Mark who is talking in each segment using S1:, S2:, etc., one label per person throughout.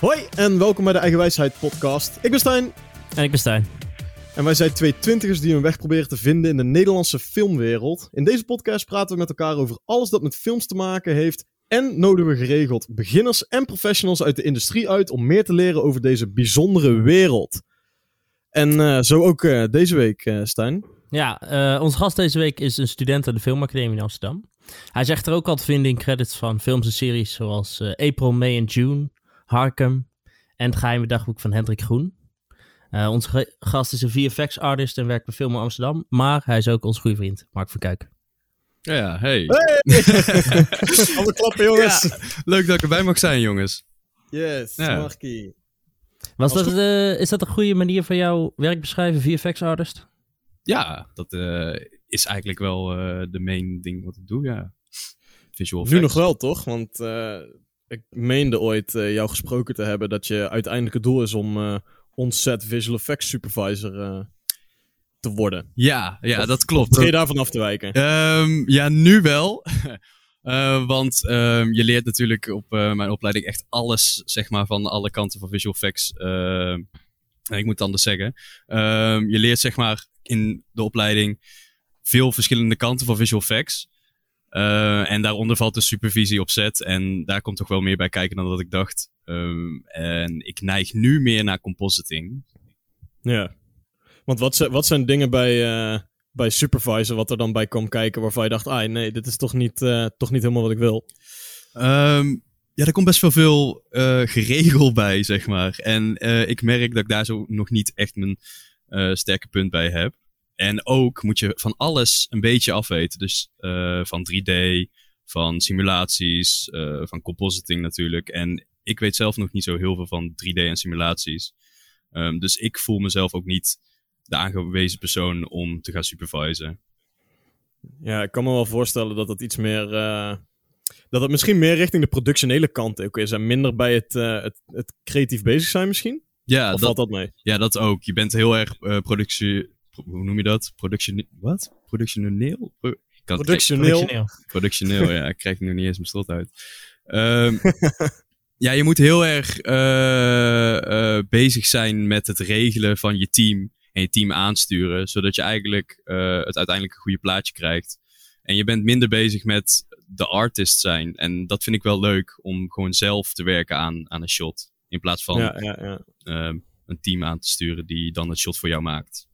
S1: Hoi en welkom bij de Eigenwijsheid podcast. Ik ben Stijn.
S2: En ik ben Stijn.
S1: En wij zijn twee twintigers die hun weg proberen te vinden in de Nederlandse filmwereld. In deze podcast praten we met elkaar over alles dat met films te maken heeft. En nodigen we geregeld beginners en professionals uit de industrie uit om meer te leren over deze bijzondere wereld. En uh, zo ook uh, deze week, uh, Stijn.
S2: Ja, onze gast deze week is een student aan de Filmacademie in Amsterdam. Hij zegt er ook al te vinden in credits van films en series zoals April, May en June, Harkem en het geheime dagboek van Hendrik Groen. Uh, onze gast is een VFX-artist en werkt bij Film Amsterdam. Maar hij is ook onze goede vriend, Mark Verkuik.
S3: Ja, hey.
S1: hey! Alle klappen, jongens.
S3: Ja, leuk dat ik erbij mag zijn, jongens.
S1: Yes, ja. Markie.
S2: Was dat, uh, is dat een goede manier van jouw werk beschrijven, VFX-artist?
S3: Ja, dat uh, is eigenlijk wel de main ding wat ik doe, ja.
S1: Visual Nu nog wel, toch? Want ik meende ooit jou gesproken te hebben dat je uiteindelijk het doel is om onset visual effects supervisor uh, te worden.
S3: Ja, ja dat klopt.
S1: Kun je daarvan af te wijken?
S3: Um, ja, nu wel. uh, want um, je leert natuurlijk op uh, mijn opleiding echt alles, zeg maar, van alle kanten van visual effects. Ehm, ik moet het anders zeggen. je leert, zeg maar, in de opleiding veel verschillende kanten van visual effects. Uh, en daaronder valt de supervisie op set. En daar komt toch wel meer bij kijken dan dat ik dacht. Um, en ik neig nu meer naar compositing.
S1: Ja. Want wat, wat zijn dingen bij, uh, bij supervisor wat er dan bij kwam kijken waarvan je dacht, ah nee, dit is toch niet, uh, toch niet helemaal wat ik wil?
S3: Um, ja, er komt best wel veel geregeld bij, zeg maar. En ik merk dat ik daar zo nog niet echt mijn sterke punt bij heb. En ook moet je van alles een beetje afweten. Dus uh, van 3D, van simulaties, uh, van compositing natuurlijk. En ik weet zelf nog niet zo heel veel van 3D en simulaties. Um, dus ik voel mezelf ook niet de aangewezen persoon om te gaan supervisen.
S1: Ja, ik kan me wel voorstellen dat het iets meer. Uh, dat het misschien meer richting de productionele kant ook is. En minder bij het, het, het creatief bezig zijn misschien.
S3: Ja,
S1: of dat, valt dat mee?
S3: Ja, dat ook. Je bent heel erg productie hoe noem je dat? Production, wat? Productioneel? Pro
S1: productioneel.
S3: Productioneel, ja. Ik krijg nu niet eens mijn slot uit. Um, ja, je moet heel erg uh, uh, bezig zijn met het regelen van je team en je team aansturen, zodat je eigenlijk uh, het uiteindelijk een goede plaatje krijgt. En je bent minder bezig met de artist zijn. En dat vind ik wel leuk om gewoon zelf te werken aan, aan een shot. In plaats van
S1: ja, ja, ja.
S3: Uh, een team aan te sturen die dan het shot voor jou maakt.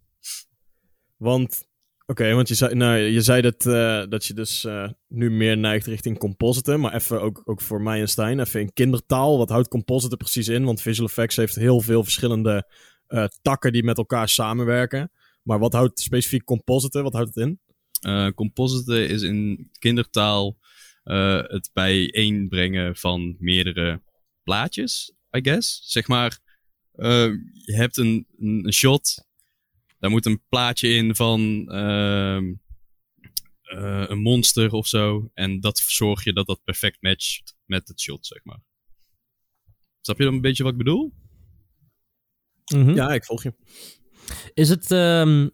S1: Want, oké, want je zei, nou, je zei dat, uh, dat je dus uh, nu meer neigt richting compositen. Maar even ook, ook voor mij en Stijn, even in kindertaal. Wat houdt compositen precies in? Want visual effects heeft heel veel verschillende uh, takken die met elkaar samenwerken. Maar wat houdt specifiek compositen? Wat houdt het in?
S3: compositen is in kindertaal het bijeenbrengen van meerdere plaatjes, I guess. Zeg maar, je hebt een shot daar moet een plaatje in van uh, uh, een monster of zo. En dat zorg je dat dat perfect matcht met het shot, zeg maar. Snap je dan een beetje wat ik bedoel?
S1: Mm -hmm. Ja, ik volg je.
S2: Is het... Um,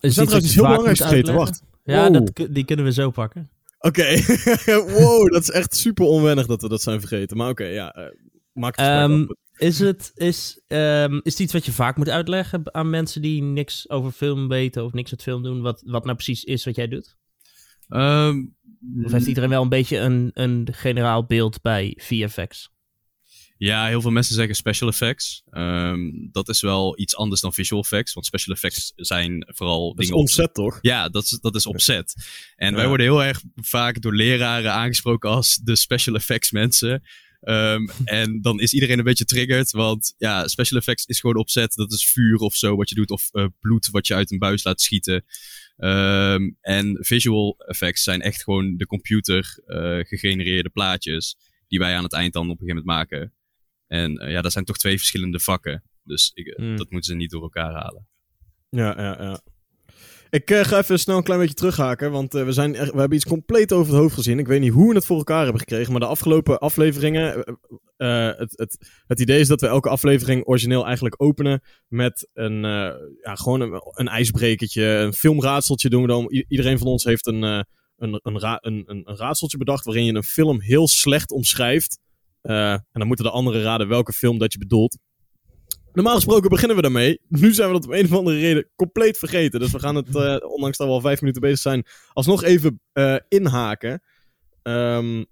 S1: is dat trouwens heel belangrijk vergeten, wacht.
S2: Ja, wow. dat, die kunnen we zo pakken.
S1: Oké, okay. wow, dat is echt super onwennig dat we dat zijn vergeten. Maar oké, okay, ja, uh, maak het um,
S2: is het, is, um, is het iets wat je vaak moet uitleggen aan mensen die niks over film weten of niks met film doen, wat, wat nou precies is wat jij doet?
S3: Um,
S2: of heeft iedereen wel een beetje een, een generaal beeld bij VFX?
S3: Ja, heel veel mensen zeggen special effects. Um, dat is wel iets anders dan visual effects. Want special effects zijn vooral
S1: dat dingen... is opzet, toch?
S3: Ja, dat is, dat is opzet. En ja. wij worden heel erg vaak door leraren aangesproken als de special effects mensen. Um, en dan is iedereen een beetje triggered, want ja, special effects is gewoon opzet. Dat is vuur of zo wat je doet, of uh, bloed wat je uit een buis laat schieten. Um, en visual effects zijn echt gewoon de computer uh, gegenereerde plaatjes die wij aan het eind dan op een gegeven moment maken. En uh, ja, dat zijn toch twee verschillende vakken. Dus ik, hmm. dat moeten ze niet door elkaar halen.
S1: Ja, ja, ja. Ik uh, ga even snel een klein beetje terughaken, want uh, we, zijn we hebben iets compleet over het hoofd gezien. Ik weet niet hoe we het voor elkaar hebben gekregen, maar de afgelopen afleveringen... Uh, het, het, het idee is dat we elke aflevering origineel eigenlijk openen met een, ja, gewoon een, een ijsbrekertje, een filmraadseltje doen we dan. Iedereen van ons heeft een, een, een, ra een, een, raadseltje bedacht waarin je een film heel slecht omschrijft Eh, en dan moeten de anderen raden welke film dat je bedoelt. Normaal gesproken beginnen we daarmee. Nu zijn we dat om een of andere reden compleet vergeten. Dus we gaan het, uh, ondanks dat we al vijf minuten bezig zijn, alsnog even uh, inhaken. Um,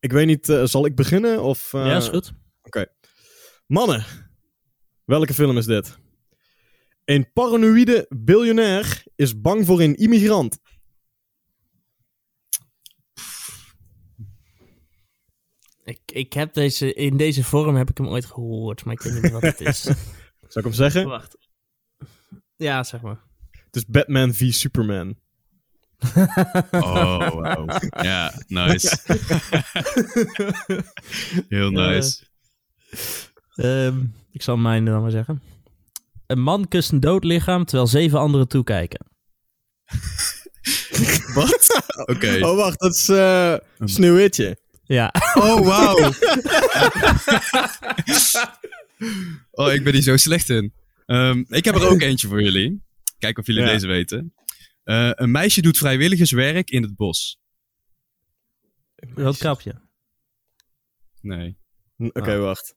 S1: ik weet niet, uh, zal ik beginnen? Of,
S2: ja, is goed.
S1: Oké. Okay. Mannen, welke film is dit? Een paranoïde biljonair is bang voor een immigrant.
S2: Ik, ik heb deze, in deze vorm heb ik hem ooit gehoord, maar ik weet niet wat het is.
S1: Zal ik hem zeggen?
S2: Wacht. Ja, zeg maar.
S1: Het is Batman v Superman.
S3: oh, wow. Ja, nice. Heel nice.
S2: Uh, um, ik zal mijn dan maar zeggen. Een man kust een dood lichaam terwijl zeven anderen toekijken.
S3: Wat? Oké. Okay.
S1: Oh, wacht, dat is uh, Sneeuwwitje.
S2: Ja.
S3: Oh, wauw. oh, ik ben hier zo slecht in. Um, ik heb er ook eentje voor jullie. Kijken of jullie ja. deze weten. Uh, een meisje doet vrijwilligerswerk in het bos.
S2: Roodkapje.
S3: Nee.
S1: Oké, okay, oh. wacht.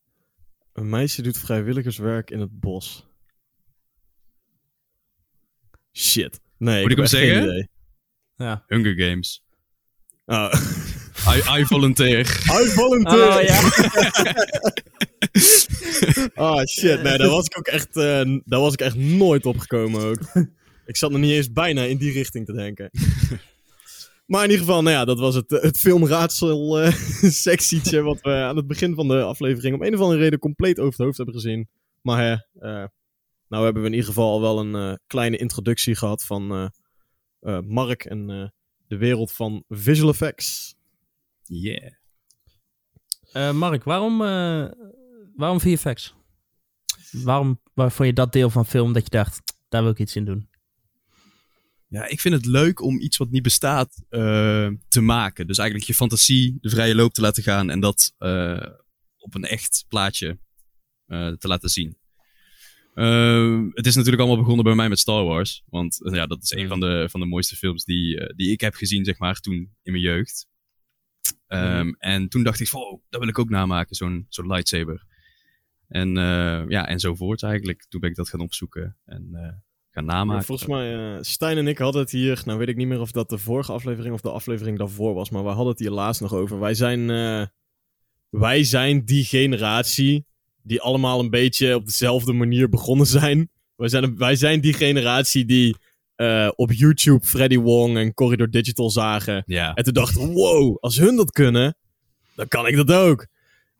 S1: Een meisje doet vrijwilligerswerk in het bos. Shit. Nee,
S3: Moet ik,
S1: ik
S3: hem zeggen?
S1: Idee.
S2: Ja.
S3: Hunger Games.
S1: Oh.
S3: I, I volunteer.
S1: I volunteer.
S2: Oh, ja.
S1: oh shit, nee, daar was ik ook echt, uh, daar was ik echt nooit op gekomen ook. ik zat nog niet eens bijna in die richting te denken. maar in ieder geval, nou ja, dat was het, het filmraadsel uh, sectietje wat we aan het begin van de aflevering om een of andere reden compleet over het hoofd hebben gezien. Maar hè, uh, nou hebben we in ieder geval al wel een uh, kleine introductie gehad van Mark en de wereld van visual effects.
S3: Yeah.
S2: Uh, Mark, waarom, uh, waarom VFX? Waarom waar vond je dat deel van film dat je dacht, daar wil ik iets in doen?
S3: Ja, ik vind het leuk om iets wat niet bestaat uh, te maken. Dus eigenlijk je fantasie de vrije loop te laten gaan en dat op een echt plaatje te laten zien. het is natuurlijk allemaal begonnen bij mij met Star Wars. Want ja, dat is een van de, van de mooiste films die, die ik heb gezien, zeg maar, toen in mijn jeugd. Um, en toen dacht ik van, oh, dat wil ik ook namaken, zo'n zo'n lightsaber. En uh, ja, enzovoort eigenlijk. Toen ben ik dat gaan opzoeken en uh, gaan namaken.
S1: Ja, volgens mij, uh, Stijn en ik hadden het hier, nou weet ik niet meer of dat de vorige aflevering of de aflevering daarvoor was, maar we hadden het hier laatst nog over. Wij zijn, wij zijn die generatie die allemaal een beetje op dezelfde manier begonnen zijn. Wij zijn, wij zijn die generatie die uh, op YouTube Freddy Wong en Corridor Digital zagen.
S3: Ja.
S1: En toen dachten wow, als hun dat kunnen, dan kan ik dat ook.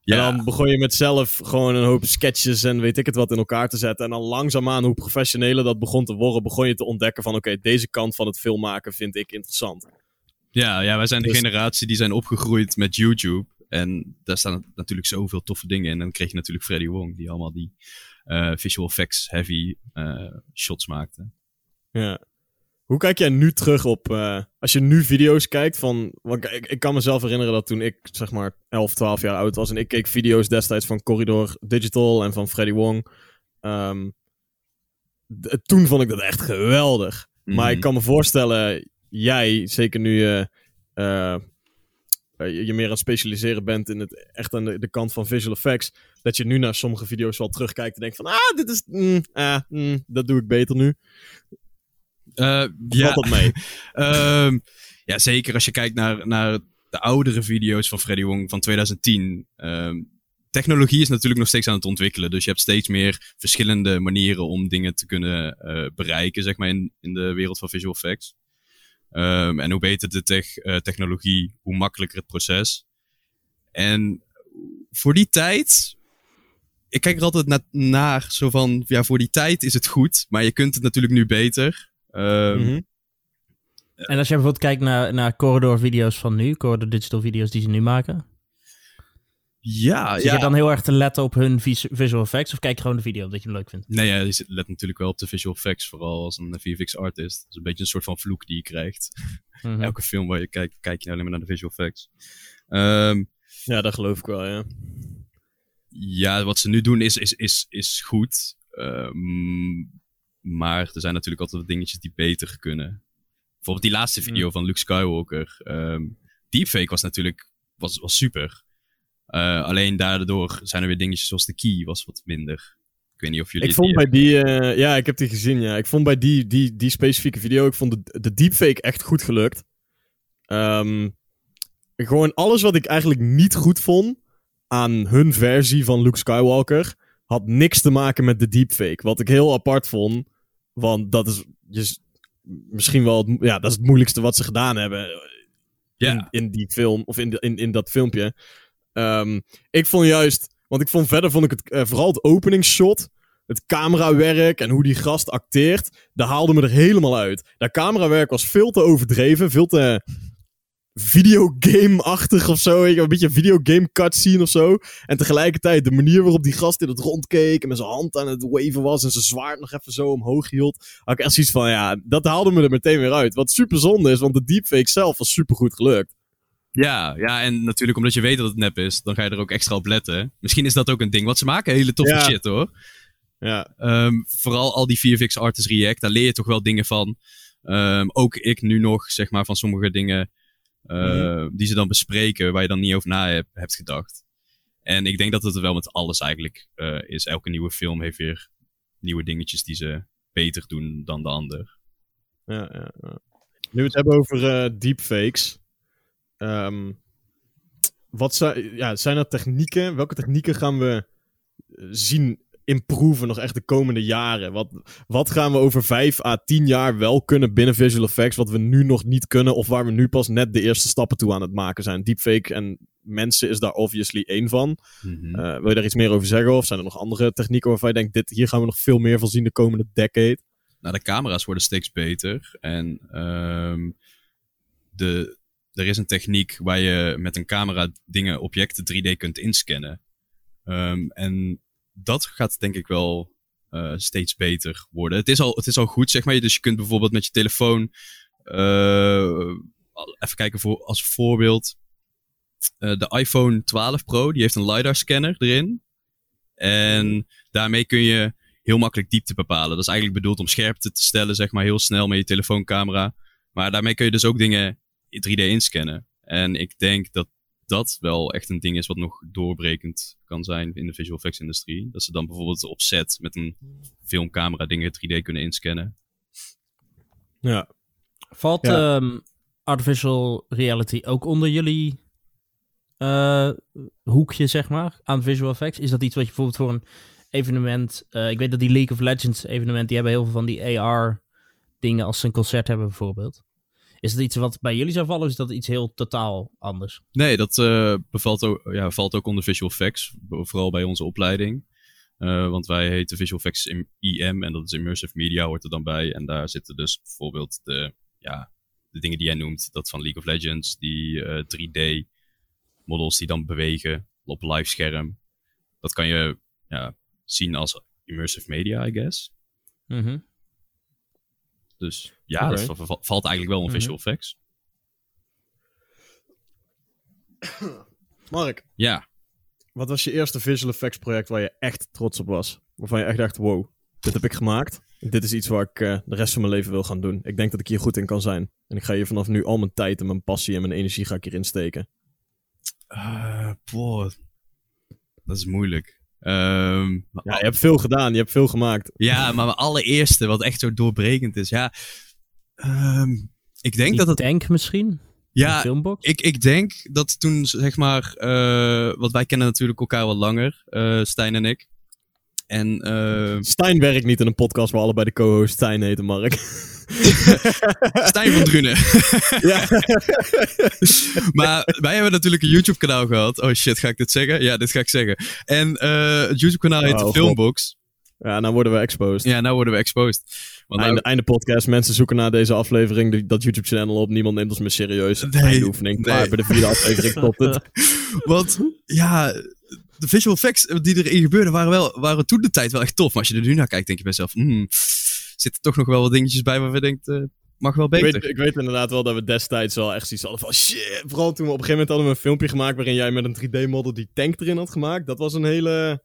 S1: Ja. En dan begon je met zelf gewoon een hoop sketches en weet ik het wat in elkaar te zetten. En dan langzaamaan, hoe professioneler dat begon te worden, begon je te ontdekken van oké, okay, deze kant van het filmmaken vind ik interessant.
S3: Ja, ja wij zijn de dus... generatie die zijn opgegroeid met YouTube. En daar staan natuurlijk zoveel toffe dingen in. En dan kreeg je natuurlijk Freddy Wong, die allemaal die uh, visual effects heavy uh, shots maakte.
S1: Ja. Hoe kijk jij nu terug op, uh, als je nu video's kijkt van, want ik, ik kan mezelf herinneren dat toen ik zeg maar 11, 12 jaar oud was en ik keek video's destijds van Corridor Digital en van Freddy Wong. Um, toen vond ik dat echt geweldig. Mm. Maar ik kan me voorstellen, jij, zeker nu je, uh, uh, je meer aan het specialiseren bent in het echt aan de, de, kant van visual effects, dat je nu naar sommige video's wel terugkijkt en denkt van, ah, dit is, mm, ah, mm, dat doe ik beter nu.
S3: Uh,
S1: ja. dat mee?
S3: um, ja, zeker als je kijkt naar, naar de oudere video's van Freddy Wong van 2010. Um, technologie is natuurlijk nog steeds aan het ontwikkelen. Dus je hebt steeds meer verschillende manieren om dingen te kunnen uh, bereiken, zeg maar, in, in de wereld van visual effects. Um, en hoe beter de tech, uh, technologie, hoe makkelijker het proces. En voor die tijd. Ik kijk er altijd na naar, zo van, ja, voor die tijd is het goed, maar je kunt het natuurlijk nu beter. Um,
S2: mm -hmm. En als je bijvoorbeeld kijkt naar, naar Corridor-video's van nu, Corridor-digital-video's die ze nu maken.
S3: Ja,
S2: Zit
S3: ja.
S2: je dan heel erg te letten op hun vis visual effects of kijk je gewoon de video dat je hem leuk vindt?
S3: Nee, ja, je let natuurlijk wel op de visual effects, vooral als een VFX-artist. Dat is een beetje een soort van vloek die je krijgt. Mm -hmm. Elke film waar je kijkt, kijk je alleen maar naar de visual effects. Um,
S1: ja, dat geloof ik wel, ja.
S3: Ja, wat ze nu doen is, is, is, is goed. Um, maar er zijn natuurlijk altijd wat dingetjes die beter kunnen. Bijvoorbeeld die laatste video mm. van Luke Skywalker. Um, deepfake was natuurlijk was, was super. Uh, alleen daardoor zijn er weer dingetjes zoals de key was wat minder. Ik weet niet of jullie.
S1: Ik vond bij die. Uh, ja, ik heb die gezien. Ja. Ik vond bij die, die, die specifieke video. Ik vond de, de deepfake echt goed gelukt. Um, gewoon alles wat ik eigenlijk niet goed vond. aan hun versie van Luke Skywalker. had niks te maken met de deepfake. Wat ik heel apart vond. Want dat is. Misschien wel. Het, ja, dat is het moeilijkste wat ze gedaan hebben.
S3: Ja.
S1: In, in die film. Of in, de, in, in dat filmpje. Um, ik vond juist. Want ik vond verder vond ik het uh, vooral het openingsshot. Het camerawerk en hoe die gast acteert. Daar haalde me er helemaal uit. Dat camerawerk was veel te overdreven. Veel te videogame-achtig of zo. Een beetje een videogame cutscene of zo. En tegelijkertijd de manier waarop die gast in het rondkeek. En met zijn hand aan het waven was. En zijn zwaard nog even zo omhoog hield. Had ik echt zoiets van, ja, dat haalde me er meteen weer uit. Wat super zonde is, want de deepfake zelf was super goed gelukt.
S3: Ja, ja, en natuurlijk omdat je weet dat het nep is, dan ga je er ook extra op letten. Misschien is dat ook een ding. Want ze maken hele toffe ja. shit hoor.
S1: Ja.
S3: Um, vooral al die VFX Artist React, daar leer je toch wel dingen van. Um, ook ik nu nog, zeg maar, van sommige dingen uh, mm. die ze dan bespreken, waar je dan niet over na hebt, hebt gedacht. En ik denk dat het er wel met alles eigenlijk uh, is. Elke nieuwe film heeft weer nieuwe dingetjes die ze beter doen dan de ander.
S1: Ja, ja, ja. Nu we het hebben over uh, deepfakes. Um, wat zijn, ja, zijn er technieken? Welke technieken gaan we zien improven nog echt de komende jaren? Wat, wat gaan we over 5 à 10 jaar wel kunnen binnen visual effects, wat we nu nog niet kunnen, of waar we nu pas net de eerste stappen toe aan het maken zijn? Deepfake en mensen is daar obviously één van.
S3: Mhm.
S1: Mm -hmm. uh, wil je daar iets meer over zeggen? Of zijn er nog andere technieken waarvan je denkt, dit, hier gaan we nog veel meer van zien de komende decade?
S3: Nou, de camera's worden steeds beter. En um, de, er is een techniek waar je met een camera dingen, objecten 3D kunt inscannen. Um, en dat gaat denk ik wel uh, steeds beter worden. Het is, al, het is al goed, zeg maar. Dus je kunt bijvoorbeeld met je telefoon. Uh, even kijken voor, als voorbeeld. Uh, de iPhone 12 Pro, die heeft een LiDAR-scanner erin. En daarmee kun je heel makkelijk diepte bepalen. Dat is eigenlijk bedoeld om scherpte te stellen, zeg maar, heel snel met je telefooncamera. Maar daarmee kun je dus ook dingen 3D inscannen. En ik denk dat dat wel echt een ding is wat nog doorbrekend kan zijn in de visual effects industrie. Dat ze dan bijvoorbeeld op set met een filmcamera dingen 3D kunnen inscannen.
S1: Ja.
S2: Valt ja. Um, artificial reality ook onder jullie uh, hoekje, zeg maar, aan visual effects? Is dat iets wat je bijvoorbeeld voor een evenement... Uh, ik weet dat die League of Legends evenement, die hebben heel veel van die AR dingen als ze een concert hebben bijvoorbeeld. Is dat iets wat bij jullie zou vallen of is dat iets heel totaal anders?
S3: Nee, dat uh, bevalt ook, ja, valt ook onder visual effects. Vooral bij onze opleiding. Uh, want wij heten visual effects IM en dat is immersive media hoort er dan bij. En daar zitten dus bijvoorbeeld de, ja, de dingen die jij noemt. Dat van League of Legends. Die uh, 3D models die dan bewegen op livescherm. Dat kan je ja, zien als immersive media, I guess.
S2: Mm -hmm.
S3: Dus ja, okay. dat valt eigenlijk wel onder visual effects.
S1: Mark.
S3: Ja.
S1: Wat was je eerste visual effects project waar je echt trots op was? Waarvan je echt dacht, wow, dit heb ik gemaakt. Dit is iets waar ik uh, de rest van mijn leven wil gaan doen. Ik denk dat ik hier goed in kan zijn. En ik ga hier vanaf nu al mijn tijd en mijn passie en mijn energie ga ik hierin steken.
S3: Uh, boah. Dat is moeilijk. Um,
S1: ja, je hebt veel gedaan, je hebt veel gemaakt.
S3: Ja, maar mijn allereerste, wat echt zo doorbrekend is, ja. Um, ik denk
S2: Die
S3: dat het.
S2: Tank misschien?
S3: Ja,
S2: filmbox?
S3: Ik, ik denk dat toen, zeg maar, uh, want wij kennen natuurlijk elkaar wat langer, uh, Stijn en ik. En, uh...
S1: Stijn werkt niet in een podcast waar allebei de co-host Stijn heten, Mark.
S3: Stijn van Drunen. ja. maar wij hebben natuurlijk een YouTube-kanaal gehad. Oh shit, ga ik dit zeggen? Ja, dit ga ik zeggen. En uh, het YouTube-kanaal heet oh, Filmbox.
S1: Ja, nou worden we exposed.
S3: Ja, nou worden we exposed.
S1: Want einde, nou... einde podcast. Mensen zoeken naar deze aflevering dat YouTube-channel op. Niemand neemt ons meer serieus. Nee, einde oefening. Nee. Maar bij de vierde aflevering stopt het.
S3: Want, ja, de visual effects die erin gebeurden waren, wel, waren toen de tijd wel echt tof. Maar als je er nu naar kijkt, denk je bij jezelf... Hmm, zitten toch nog wel wat dingetjes bij waar we denken, uh, mag wel beter.
S1: Ik weet, ik weet, inderdaad wel dat we destijds wel echt zoiets hadden van shit. Vooral toen we op een gegeven moment hadden we een filmpje gemaakt waarin jij met een 3D-model die tank erin had gemaakt. Dat was een hele,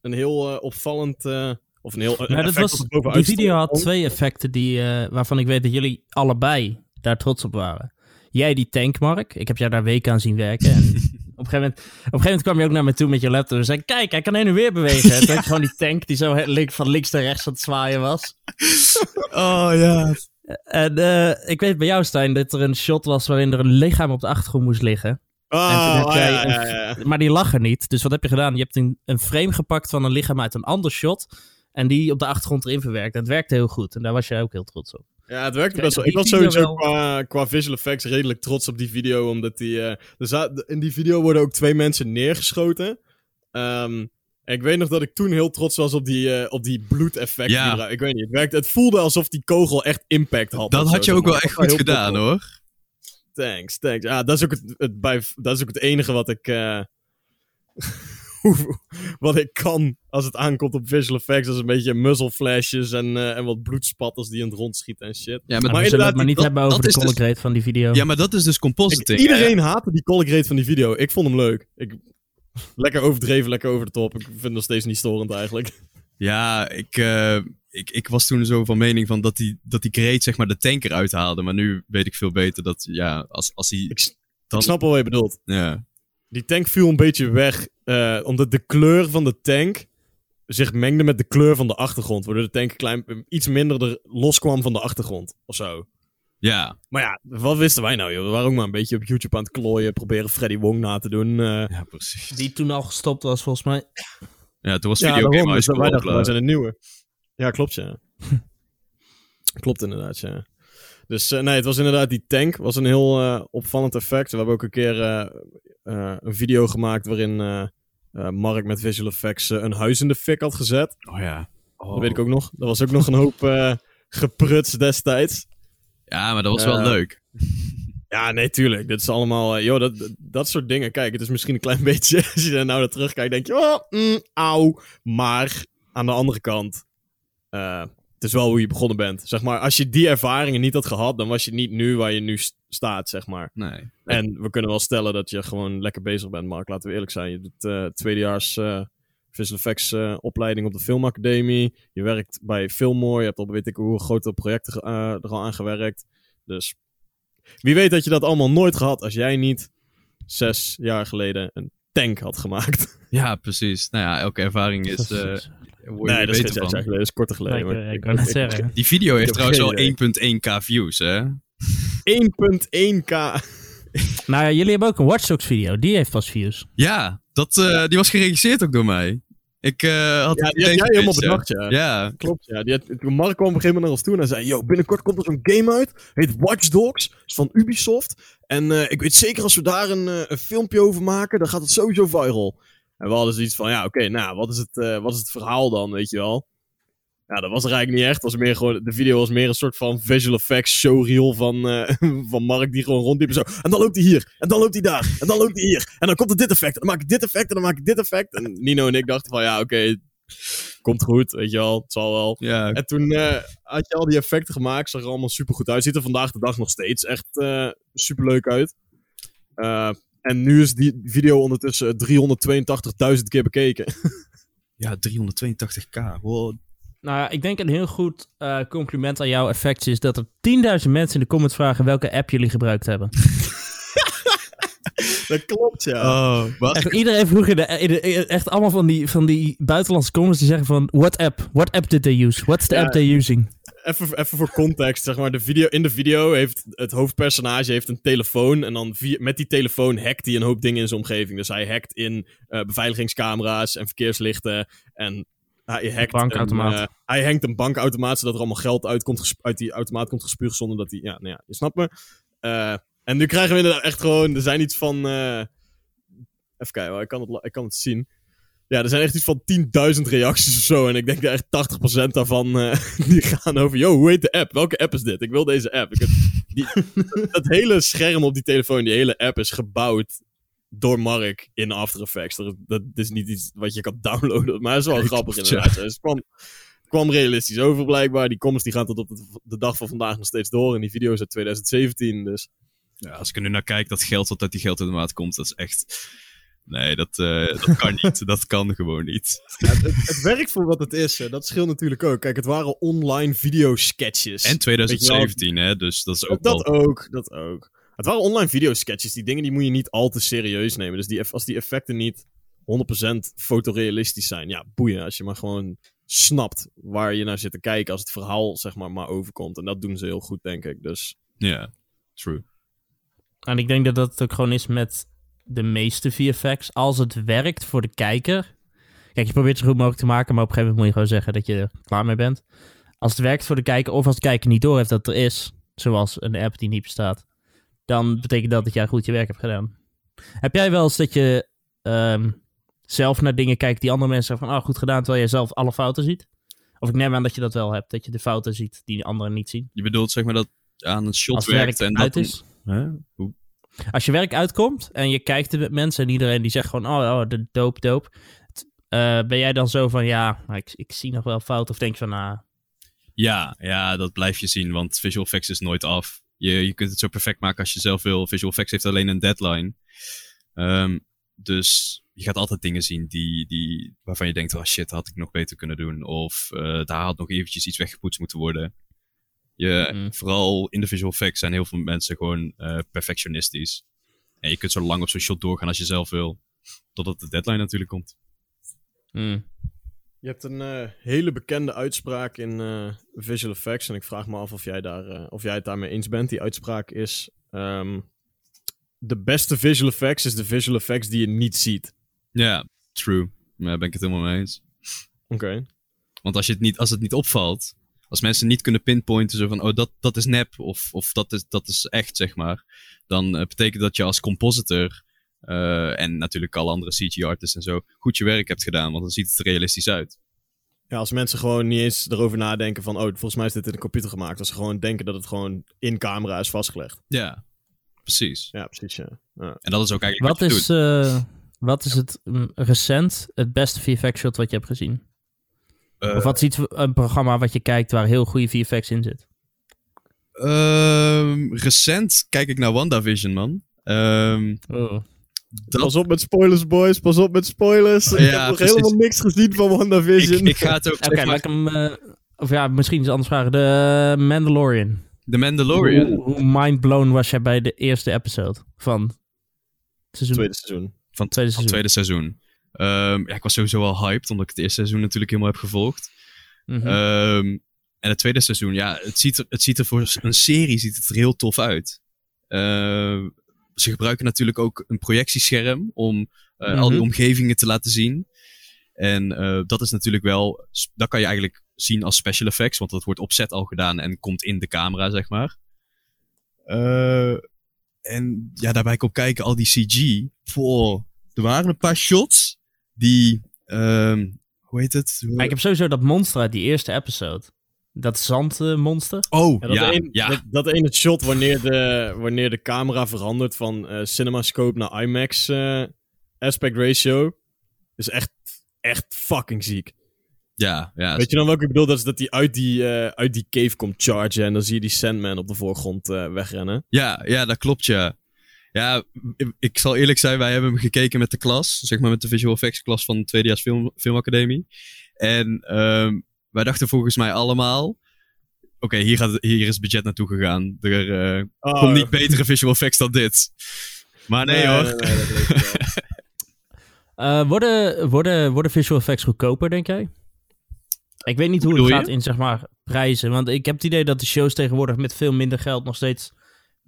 S1: een heel uh, opvallend, uh, of een heel een
S2: ja, dat was, Die video had twee effecten die, uh, waarvan ik weet dat jullie allebei daar trots op waren. Jij die tank, Mark. Ik heb jou daar weken aan zien werken. En een, gegeven moment, op een gegeven moment kwam je ook naar me toe met je laptop en zei: Kijk, hij kan heen en weer bewegen. En toen had je gewoon die tank die zo van links naar rechts aan het zwaaien was.
S3: Oh ja.
S2: En eh, ik weet bij jou, Stijn, dat er een shot was waarin er een lichaam op de achtergrond moest liggen.
S1: Ja,
S2: een-
S1: ja, ja.
S2: Maar die lag er niet. Dus wat heb je gedaan? Je hebt een, een frame gepakt van een lichaam uit een ander shot. En die op de achtergrond erin verwerkt. En het werkte heel goed. En daar was jij ook heel trots op.
S1: Ja, het werkte
S2: Kijk,
S1: best wel. Ik was sowieso qua, qua visual effects redelijk trots op die video, omdat die... eh, er in die video worden ook twee mensen neergeschoten. Ehm, en ik weet nog dat ik toen heel trots was op die, eh, op die bloedeffecten.
S3: Ja.
S1: die Ik weet niet, het, werkte, het voelde alsof die kogel echt impact had.
S3: Dat
S1: zo,
S3: had je ook
S1: maar.
S3: wel echt goed gedaan
S1: hoor.
S3: hoor.
S1: Thanks, thanks. Ja, dat is ook het, het, bij, dat is ook het enige wat ik... eh, hoe- wat ik kan als het aankomt op visual effects. Dat is een beetje muzzle flashes en, eh, en wat bloedspatters die in het rond schieten en shit.
S3: Ja,
S2: Maar,
S3: maar,
S2: we zullen het maar niet
S3: dat-
S2: hebben over
S3: dat
S2: de
S3: is dus-
S2: color grade van die video.
S3: ja, maar dat is dus compositing.
S1: iedereen haatte die color grade van die video. Ik vond hem leuk. Ik, lekker overdreven, lekker over de top. Ik vind het nog steeds niet storend eigenlijk.
S3: Ja, ik, eh, ik, ik was toen zo van mening van dat die, dat die grade zeg maar de tanker uithaalde. Maar nu weet ik veel beter dat, ja, als, als hij...
S1: Ik, s-
S3: dan,
S1: ik snap wel wat je bedoelt.
S3: Ja.
S1: Die tank viel een beetje weg, eh, omdat de kleur van de tank zich mengde met de kleur van de achtergrond. Waardoor de tank klein, iets minder er loskwam van de achtergrond, of zo.
S3: Ja,
S1: Maar ja, wat wisten wij nou, joh? We waren ook maar een beetje op YouTube aan het klooien, proberen Freddy Wong na te doen. eh.
S3: ja, precies.
S2: Die toen al gestopt was, volgens mij.
S3: Ja, toen was
S1: ja,
S3: video
S1: daarom,
S3: game
S1: dus
S3: high
S1: wij
S3: school
S1: dachten, wij
S3: klaar.
S1: zijn een nieuwe. Ja, klopt, ja. klopt inderdaad, ja. Dus eh, nee, het was inderdaad die tank. was een heel eh, opvallend effect. We hebben ook een keer eh, een video gemaakt waarin Mark met visual effects een huis in de fik had gezet.
S3: Oh ja. Oh.
S1: Dat weet ik ook nog. Dat was ook nog een hoop gepruts destijds.
S3: Ja, maar dat was wel leuk.
S1: Ja, nee, tuurlijk. Dit is allemaal... joh, dat, dat, soort dingen. Kijk, het is misschien een klein beetje... Als je er nou naar terugkijkt, denk je... Oh, mm, auw. Maar aan de andere kant... het is wel hoe je begonnen bent. Zeg maar, als je die ervaringen niet had gehad... dan was je niet nu waar je nu st- staat, zeg maar.
S3: Nee.
S1: En we kunnen wel stellen dat je gewoon lekker bezig bent, Mark. Laten we eerlijk zijn. Je doet eh tweedejaars eh visual effects eh, opleiding op de filmacademie. Je werkt bij Filmmoor. Je hebt al weet ik hoe grote projecten eh, er al aan gewerkt. Dus wie weet dat je dat allemaal nooit gehad als jij niet zes jaar geleden een tank had gemaakt.
S3: Ja, precies. Nou ja, elke ervaring is... eh word je
S1: nee, dat is geen jaar geleden. Dat is korter geleden.
S2: Ik,
S1: maar
S2: ik wou net zeggen.
S3: Die video heeft trouwens al 1.1k views, hè?
S1: 1.1k.
S2: Nou ja, jullie hebben ook een Watch Dogs video. Die heeft pas views.
S3: Ja, dat, eh, die was geregisseerd ook door mij. Ik eh, had
S1: Ja,
S3: het
S1: die had
S3: idee
S1: jij helemaal bedacht, ja.
S3: Ja,
S1: Klopt, ja. Die had, toen Mark kwam op een gegeven moment naar ons toe en hij zei... Yo, binnenkort komt er zo'n game uit. Heet Watch Dogs. Is van Ubisoft. En eh, ik weet zeker als we daar een, een filmpje over maken, dan gaat het sowieso viral. En we hadden zoiets van, ja, oké, nou, wat is, het, eh, wat is het verhaal dan, weet je wel? Ja, dat was er eigenlijk niet echt. Was meer gewoon, de video was meer een soort van visual effects showreel van, eh, van Mark die gewoon rondliep en zo. En dan loopt hij hier, en dan loopt hij daar, en dan loopt hij hier. En dan komt er dit effect, en dan maak ik dit effect, en dan maak ik dit effect. En Nino en ik dachten van, ja, oké, komt goed, weet je wel, het zal wel.
S3: ja.
S1: En toen eh, had je al die effecten gemaakt, zag er allemaal super goed uit. Ziet er vandaag de dag nog steeds echt super leuk uit. Eh, en nu is die video ondertussen 382.000 keer bekeken.
S3: ja 382k. Wow.
S2: Nou ja, ik denk een heel goed eh, compliment aan jouw effects is dat er 10.000 mensen in de comments vragen welke app jullie gebruikt hebben.
S1: dat klopt, ja.
S3: Oh, wat?
S2: Echt, iedereen vroeg in de, in de- in- echt allemaal van die, van die buitenlandse comments die zeggen van what app? What app did they use? What's the
S1: Ja.
S2: app they're using?
S1: Even, even voor context, zeg maar. De video, in de video heeft het hoofdpersonage heeft een telefoon. En dan via, met die telefoon hackt hij een hoop dingen in zijn omgeving. Dus hij hackt in eh, beveiligingscamera's en verkeerslichten. En hij hackt
S2: Bankautomaat.
S1: Een, eh, hij hangt een bankautomaat, zodat er allemaal geld uit, komt uit die automaat komt gespuugd. Zonder dat hij... Ja, nou ja, je snapt me. Eh, en nu krijgen we inderdaad echt gewoon... Er zijn iets van... even kijken, hoor, ik kan, het, ik kan het zien. Ja, er zijn echt iets van 10.000 reacties of zo. En ik denk dat echt 80% daarvan eh, die gaan over... Yo, hoe heet de app? Welke app is dit? Ik wil deze app. Ik heb, die, dat hele scherm op die telefoon, die hele app is gebouwd door Mark in After Effects. Dat, dat is niet iets wat je kan downloaden. Maar het is wel
S3: Kijk,
S1: grappig inderdaad. Dus het kwam, kwam realistisch over blijkbaar. Die comments die gaan tot op de, de dag van vandaag nog steeds door. En die video is uit 2017. Dus
S3: Ja, als ik er nu naar kijk, dat geld wat uit die geldautomaat komt, dat is echt... Nee, dat, eh, dat kan niet. Dat kan gewoon niet.
S1: ja, het, het, het werkt voor wat het is. hè. Dat scheelt natuurlijk ook. Kijk, het waren online videosketches.
S3: En 2017, hè, dus dat is ook
S1: dat
S3: wel...
S1: ook, dat ook. Het waren online videosketches. Die dingen die moet je niet al te serieus nemen. Dus die, als die effecten niet 100% fotorealistisch zijn, ja, boeien. Als je maar gewoon snapt waar je naar zit te kijken als het verhaal, zeg maar, maar overkomt. En dat doen ze heel goed, denk ik. Dus
S3: Ja, true.
S2: En ik denk dat dat ook gewoon is met de meeste VFX. Als het werkt voor de kijker. Kijk, je probeert het zo goed mogelijk te maken, maar op een gegeven moment moet je gewoon zeggen dat je er klaar mee bent. Als het werkt voor de kijker, of als de kijker niet door heeft dat er is, zoals een app die niet bestaat, dan betekent dat dat jij goed je werk hebt gedaan. Heb jij wel eens dat je ehm, zelf naar dingen kijkt die andere mensen zeggen van, oh, goed gedaan, terwijl jij zelf alle fouten ziet? Of ik neem aan dat je dat wel hebt, dat je de fouten ziet die de anderen niet zien.
S3: Je bedoelt zeg maar dat aan een shot werkt en
S2: uit
S3: dat...
S2: is.
S3: Hè? Hoe?
S2: Als je werk uitkomt en je kijkt met mensen en iedereen die zegt gewoon, oh, oh de doop, doop. Eh, ben jij dan zo van, ja, ik, ik zie nog wel fout of denk je van, ah,
S3: Ja, ja, dat blijf je zien, want visual effects is nooit af. Je, je kunt het zo perfect maken als je zelf wil. Visual effects heeft alleen een deadline. Ehm, dus je gaat altijd dingen zien die, die, waarvan je denkt, oh shit, had ik nog beter kunnen doen. Of eh, daar had nog eventjes iets weggepoetst moeten worden. Je,
S2: Mm.
S3: Vooral in de visual effects zijn heel veel mensen gewoon eh, perfectionistisch. En je kunt zo lang op zo'n shot doorgaan als je zelf wil. Totdat de deadline natuurlijk komt.
S2: hmm.
S1: je hebt een eh, hele bekende uitspraak in eh, visual effects. En ik vraag me af of jij, daar, eh, of jij het daarmee eens bent. Die uitspraak is... ehm, de beste visual effects is de visual effects die je niet ziet.
S3: Ja, true. Daar ben ik het helemaal mee eens.
S1: Oké.
S3: Want als, je het niet, als het niet opvalt, als mensen niet kunnen pinpointen, zo van, oh, dat, dat is nep, of, of dat, is, dat is echt, zeg maar, dan eh, betekent dat je als compositor, eh, en natuurlijk alle andere CG-artists en zo, goed je werk hebt gedaan, want dan ziet het er realistisch uit.
S1: Ja, als mensen gewoon niet eens erover nadenken van... Oh, volgens mij is dit in de computer gemaakt. Als ze gewoon denken dat het gewoon in camera is vastgelegd.
S3: Ja, precies.
S1: Ja, precies, ja. ja.
S3: En dat is ook eigenlijk
S2: Wat
S3: wat,
S2: is, eh, wat is het mm, recent, het beste VFX shot wat je hebt gezien?
S3: Eh,
S2: of wat is iets, een programma wat je kijkt waar heel goede VFX in zit?
S3: ehm, recent kijk ik naar WandaVision, man. Ehm,
S2: Oh.
S3: dat,
S1: Pas op met spoilers, boys. Pas op met spoilers. ik
S3: Ja,
S1: heb nog
S3: precies.
S1: helemaal niks gezien van WandaVision.
S3: ik, ik ga het ook,
S2: Oké,
S3: zeg
S2: laat
S3: maar,
S2: ik hem... eh, of ja, misschien iets anders vragen. De Mandalorian.
S3: The Mandalorian.
S2: Hoe, hoe mindblown was jij bij de eerste episode van seizoen?
S1: Tweede seizoen.
S3: van,
S2: Tweede
S3: van het tweede seizoen. Ehm, ja, ik was sowieso al hyped, omdat ik het eerste seizoen natuurlijk helemaal heb gevolgd.
S2: Mhm.
S3: Ehm, en het tweede seizoen, ja, het ziet er, het ziet er voor een serie ziet het er heel tof uit. Ehm, ze gebruiken natuurlijk ook een projectiescherm om eh, al die
S2: Mhm.
S3: omgevingen te laten zien. En eh, dat is natuurlijk wel, dat kan je eigenlijk zien als special effects, want dat wordt op set al gedaan en komt in de camera, zeg maar. Eh, en ja, daarbij komt kijken, al die CG. Voor, er waren een paar shots die, ehm, hoe heet het?
S2: Maar ik heb sowieso dat monster uit die eerste episode. Dat zandmonster.
S3: Oh,
S1: Ja, dat,
S3: ja,
S1: een, dat, dat ene shot wanneer de, wanneer de camera verandert van eh CinemaScope naar IMAX eh, aspect ratio. Is echt, echt fucking ziek.
S3: ja, ja.
S1: Weet je dan welke ik bedoel? Dat is dat hij uit die, eh, uit die cave komt chargen en dan zie je die Sandman op de voorgrond eh, wegrennen.
S3: Ja, ja, dat klopt, ja. Ja, ik- ik zal eerlijk zijn, wij hebben hem gekeken met de klas, zeg maar met de visual effects klas van de tweedejaars film, filmacademie. En ehm, wij dachten volgens mij allemaal, oké, hier hier, hier is het budget naartoe gegaan. Er eh,
S1: Oh,
S3: komt niet betere visual effects dan dit. Maar nee, hoor.
S1: nee, nee.
S2: Eh, worden, worden, worden visual effects goedkoper, denk jij? Ik weet niet hoe het gaat in, zeg maar, prijzen. Want ik heb het idee dat de shows tegenwoordig met veel minder geld nog steeds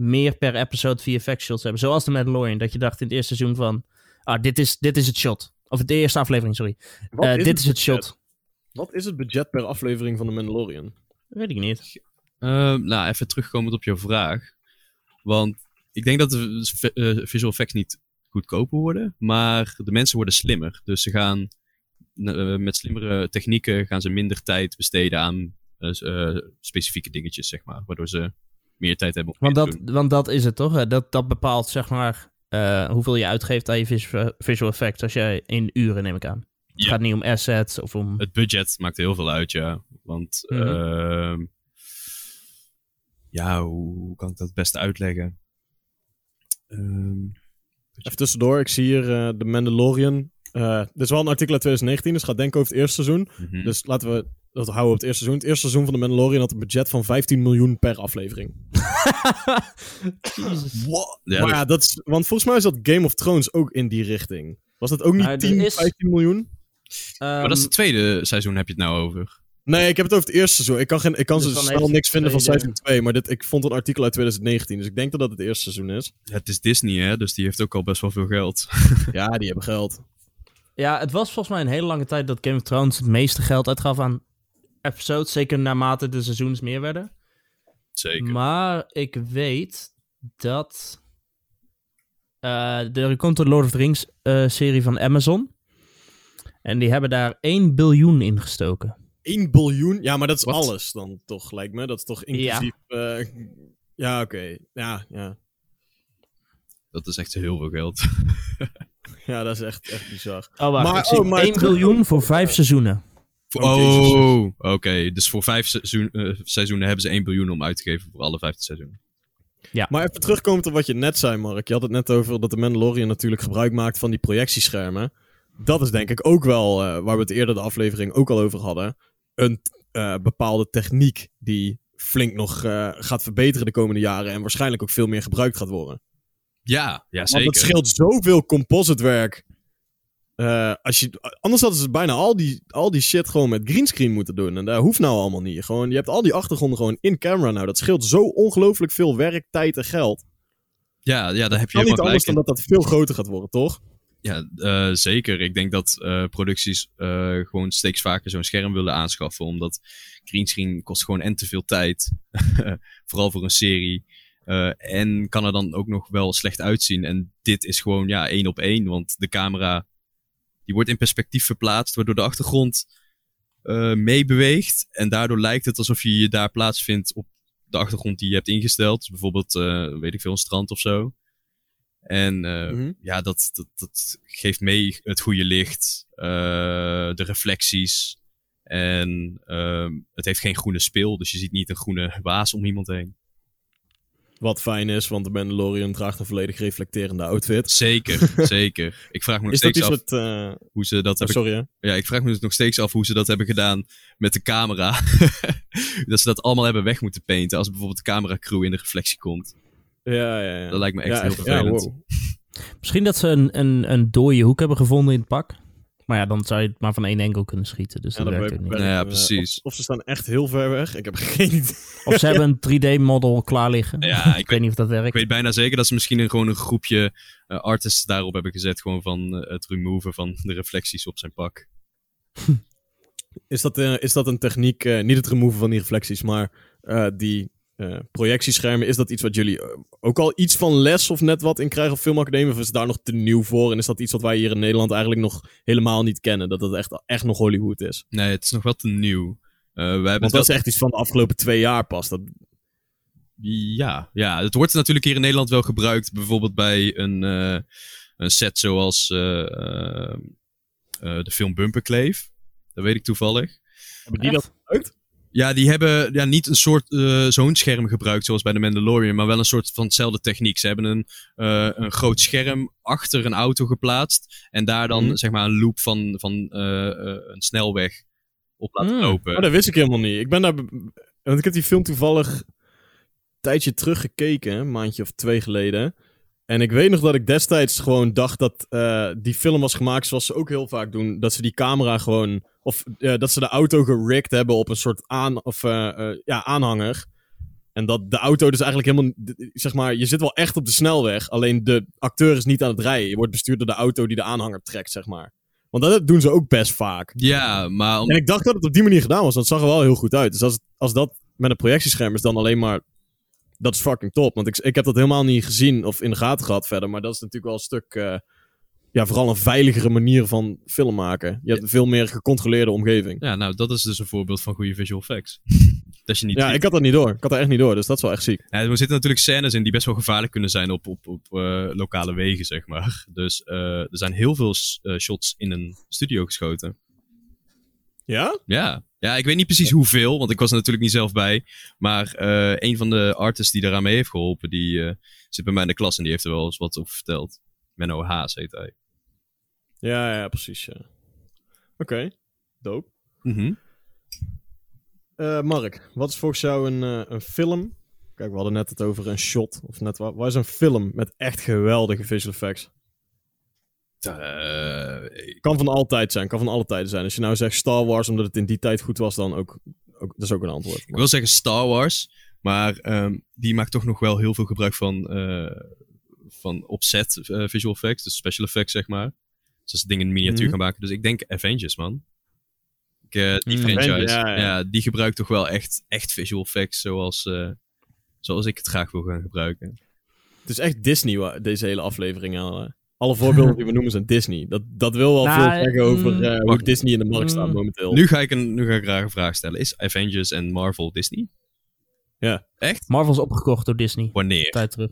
S2: meer per episode VFX shots hebben. Zoals de Mandalorian, dat je dacht in het eerste seizoen van... Ah, dit is, dit is het shot. Of de eerste aflevering, sorry.
S1: Wat
S2: Eh,
S1: is
S2: dit is het
S1: budget?
S2: shot.
S1: Wat is het budget per aflevering van The Mandalorian?
S2: Weet ik niet.
S3: Ehm, nou, even terugkomend op jouw vraag. Want ik denk dat de eh, visual effects niet goedkoper worden, maar de mensen worden slimmer. Dus ze gaan eh, met slimmere technieken gaan ze minder tijd besteden aan specifieke dingetjes, zeg maar. Waardoor ze meer tijd hebben om
S2: Want dat,
S3: doen.
S2: want dat is het toch? hè? Dat, dat bepaalt, zeg maar, eh, hoeveel je uitgeeft aan je vis- visual effects. Als jij in uren, neem ik aan. Het
S3: Ja.
S2: gaat niet om assets of om...
S3: Het budget maakt heel veel uit, ja. Want,
S2: Mhm.
S3: ehm, ja, hoe, hoe kan ik dat het beste uitleggen? Ehm,
S1: Even tussendoor, ik zie hier eh The Mandalorian. Eh, dit is wel een artikel uit 2019, dus het gaat denken over het eerste seizoen.
S3: mhm.
S1: Dus laten we dat houden we op het eerste seizoen. Het eerste seizoen van The Mandalorian had een budget van 15 miljoen per aflevering.
S2: Jezus.
S3: Ja,
S1: maar
S3: dat-
S1: ja, dat is, want volgens mij is dat Game of Thrones ook in die richting. Was dat ook niet
S2: Nou, er
S1: 10,
S2: is-
S1: 15 miljoen?
S3: maar dat is het tweede seizoen heb je het nou over.
S1: Nee, ik heb het over het eerste seizoen. Ik kan, geen, ik kan
S2: Dus
S1: zo snel niks vinden van seizoen 2, maar dit, ik vond een artikel uit 2019, dus ik denk dat dat het eerste seizoen is.
S3: Het is Disney, hè, dus die heeft ook al best wel veel geld.
S1: Ja, die hebben geld.
S2: Ja, het was volgens mij een hele lange tijd dat Game of Thrones het meeste geld uitgaf aan episodes. Zeker naarmate de seizoens meer werden.
S3: Zeker.
S2: Maar ik weet dat. eh er komt een Lord of the Rings eh, serie van Amazon. En die hebben daar 1 biljoen in gestoken.
S1: 1 biljoen? Ja, maar dat is
S3: Wat?
S1: alles dan toch, lijkt me. Dat is toch inclusief... Ja, ja oké. Ja, ja.
S3: Dat is echt heel veel geld.
S1: Ja, dat is echt, echt bizar.
S2: Oh, wacht.
S1: Maar-
S2: ik zie
S1: oh, maar
S2: 1
S1: terug-
S2: biljoen voor 5 seizoenen.
S1: Oh,
S3: oké. Dus voor vijf seizoen, eh, seizoenen hebben ze 1 biljoen om uit te geven voor alle vijfde seizoenen.
S1: Maar even terugkomend op wat je net zei, Mark. Je had het net over dat de Mandalorian natuurlijk gebruik maakt van die projectieschermen. Dat is denk ik ook wel, eh, waar we het eerder de aflevering ook al over hadden, een eh, bepaalde techniek die flink nog eh, gaat verbeteren de komende jaren en waarschijnlijk ook veel meer gebruikt gaat worden.
S3: Ja, ja
S1: Want
S3: zeker.
S1: het scheelt zoveel composite Eh, als je, anders hadden ze bijna al die, al die shit gewoon met greenscreen moeten doen. En dat hoeft nou allemaal niet. Gewoon, je hebt al die achtergronden gewoon in camera nou. Dat scheelt zo ongelooflijk veel werk, tijd en geld.
S3: Ja, ja, daar heb je
S1: kan niet anders dan dat dat veel groter gaat worden, toch?
S3: Ja, eh, zeker. Ik denk dat eh, producties gewoon steeds vaker zo'n scherm willen aanschaffen. Omdat greenscreen kost gewoon en te veel tijd. Vooral voor een serie. En kan er dan ook nog wel slecht uitzien. En dit is gewoon ja, één op één. Want de camera die wordt in perspectief verplaatst. Waardoor de achtergrond eh, meebeweegt. En daardoor lijkt het alsof je je daar plaatsvindt op de achtergrond die je hebt ingesteld. Dus bijvoorbeeld, eh, weet ik veel, een strand of zo. En eh,
S1: Mhm.
S3: ja, dat, dat, dat geeft mee het goede licht, de reflecties. En ehm, het heeft geen groene spil, dus je ziet niet een groene waas om iemand heen.
S1: Wat fijn is, want de Mandalorian draagt een volledig reflecterende outfit.
S3: Zeker, zeker. Ik vraag me nog
S1: Is
S3: steeds af
S1: eh,
S3: hoe ze dat
S1: oh,
S3: hebben...
S1: sorry hè?
S3: Ja, ik vraag me dus nog steeds af hoe ze dat hebben gedaan met de camera. dat ze dat allemaal hebben weg moeten painten als bijvoorbeeld de cameracrew in de reflectie komt.
S1: Ja, ja, ja.
S3: Dat lijkt me echt
S1: Ja,
S3: heel
S1: ja,
S3: vervelend.
S1: wow.
S2: Misschien dat ze een, een, een dode hoek hebben gevonden in het pak. Maar ja, dan zou je het maar van één enkel kunnen schieten. Dus
S1: Ja,
S2: dat werkt ook niet.
S3: Ja, precies.
S1: Of, of ze staan echt heel ver weg. Ik heb geen idee.
S2: Of ze hebben een 3D-model klaar liggen.
S3: Ja, ik
S2: ik weet niet of dat werkt.
S3: Ik weet bijna zeker dat ze misschien een, gewoon een groepje eh, artists daarop hebben gezet. Gewoon van eh, het removen van de reflecties op zijn pak.
S1: Is dat, eh, is dat een techniek, eh, niet het removen van die reflecties, maar eh, die eh, projectieschermen, is dat iets wat jullie eh, ook al iets van les of net wat in krijgen op filmacademie? Of is het daar nog te nieuw voor? En is dat iets wat wij hier in Nederland eigenlijk nog helemaal niet kennen? Dat het echt, echt nog Hollywood is?
S3: Nee, het is nog wel te nieuw. Eh, we hebben
S1: Want
S3: het
S1: dat is
S3: wel-
S1: echt iets van de afgelopen twee jaar pas. Dat,
S3: Ja, ja, het wordt natuurlijk hier in Nederland wel gebruikt. Bijvoorbeeld bij een, eh, een set zoals eh, eh, eh, de film Bumperkleef. Dat weet ik toevallig.
S1: hebben die dat gebruikt?
S3: Ja, die hebben ja, niet een soort eh, zo'n scherm gebruikt zoals bij de Mandalorian, maar wel een soort van hetzelfde techniek. Ze hebben een, eh, een groot scherm achter een auto geplaatst en daar dan
S1: Mhm.
S3: zeg maar een loop van, van eh, een snelweg op laten
S2: Mm.
S3: lopen.
S1: Oh, dat wist ik helemaal niet. Ik ben daar... Want ik heb die film toevallig een tijdje terug gekeken, een maandje of twee geleden. En ik weet nog dat ik destijds gewoon dacht dat die film was gemaakt zoals ze ook heel vaak doen. Dat ze die camera gewoon... Of eh, dat ze de auto gerigged hebben op een soort aan, of, eh, eh, ja, aanhanger. En dat de auto dus eigenlijk helemaal... Zeg maar, je zit wel echt op de snelweg. Alleen de acteur is niet aan het rijden. Je wordt bestuurd door de auto die de aanhanger trekt, zeg maar. Want dat doen ze ook best vaak.
S3: Ja, maar om-
S1: En ik dacht dat het op die manier gedaan was, want het zag er wel heel goed uit. Dus als, als dat met een projectiescherm is, dan alleen maar. Dat is fucking top. Want ik, ik heb dat helemaal niet gezien of in de gaten gehad verder. Maar dat is natuurlijk wel een stuk. Ja, vooral een veiligere manier van film maken. Je hebt een veel meer gecontroleerde omgeving.
S3: ja, nou, dat is dus een voorbeeld van goede visual effects. dat je niet
S1: Ja,
S3: ziet.
S1: ik had dat niet door. Ik had dat echt niet door. Dus dat is wel echt ziek.
S3: Ja, er zitten natuurlijk scènes in die best wel gevaarlijk kunnen zijn op, op, op eh, lokale wegen, zeg maar. Dus eh, er zijn heel veel eh, shots in een studio geschoten.
S1: Ja?
S3: Ja. ja, ik weet niet precies hoeveel, want ik was er natuurlijk niet zelf bij. Maar eh, een van de artists die daaraan mee heeft geholpen, die eh, zit bij mij in de klas en die heeft er wel eens wat over verteld. Menno Haas heet hij.
S1: Ja, ja, precies. Ja. Oké. Dope.
S3: Mhm.
S1: Eh, Mark, wat is volgens jou een, eh, een film? Kijk, we hadden net het over een shot. Of net wat. Wat is een film met echt geweldige visual effects?
S3: Eh,
S1: Kan van altijd zijn, kan van alle tijden zijn. Als je nou zegt Star Wars omdat het in die tijd goed was, dan ook. ook dat is ook een antwoord.
S3: ik wil zeggen Star Wars, maar ehm, die maakt toch nog wel heel veel gebruik van, van opzet visual effects, dus special effects zeg maar. Dus ze dingen in miniatuur
S1: Mhm.
S3: gaan maken. Dus ik denk Avengers, man. Ik, eh, die
S2: Mm.
S3: franchise,
S1: Avengers,
S3: ja,
S1: ja, ja.
S3: die gebruikt toch wel echt, echt visual effects zoals, eh, zoals ik het graag wil gaan gebruiken.
S1: Het is echt Disney, wa- deze hele aflevering. al, eh. Alle voorbeelden die we noemen zijn Disney. Dat, dat wil wel
S2: Nou,
S1: veel zeggen over
S2: mm,
S1: eh, hoe
S3: wacht.
S1: Disney in de markt staat
S2: Mm.
S1: momenteel.
S3: Nu ga, ik een, nu ga ik graag een vraag stellen. Is Avengers en Marvel Disney?
S1: Ja.
S3: Echt?
S2: Marvel is opgekocht door Disney.
S3: Wanneer?
S2: tijd terug.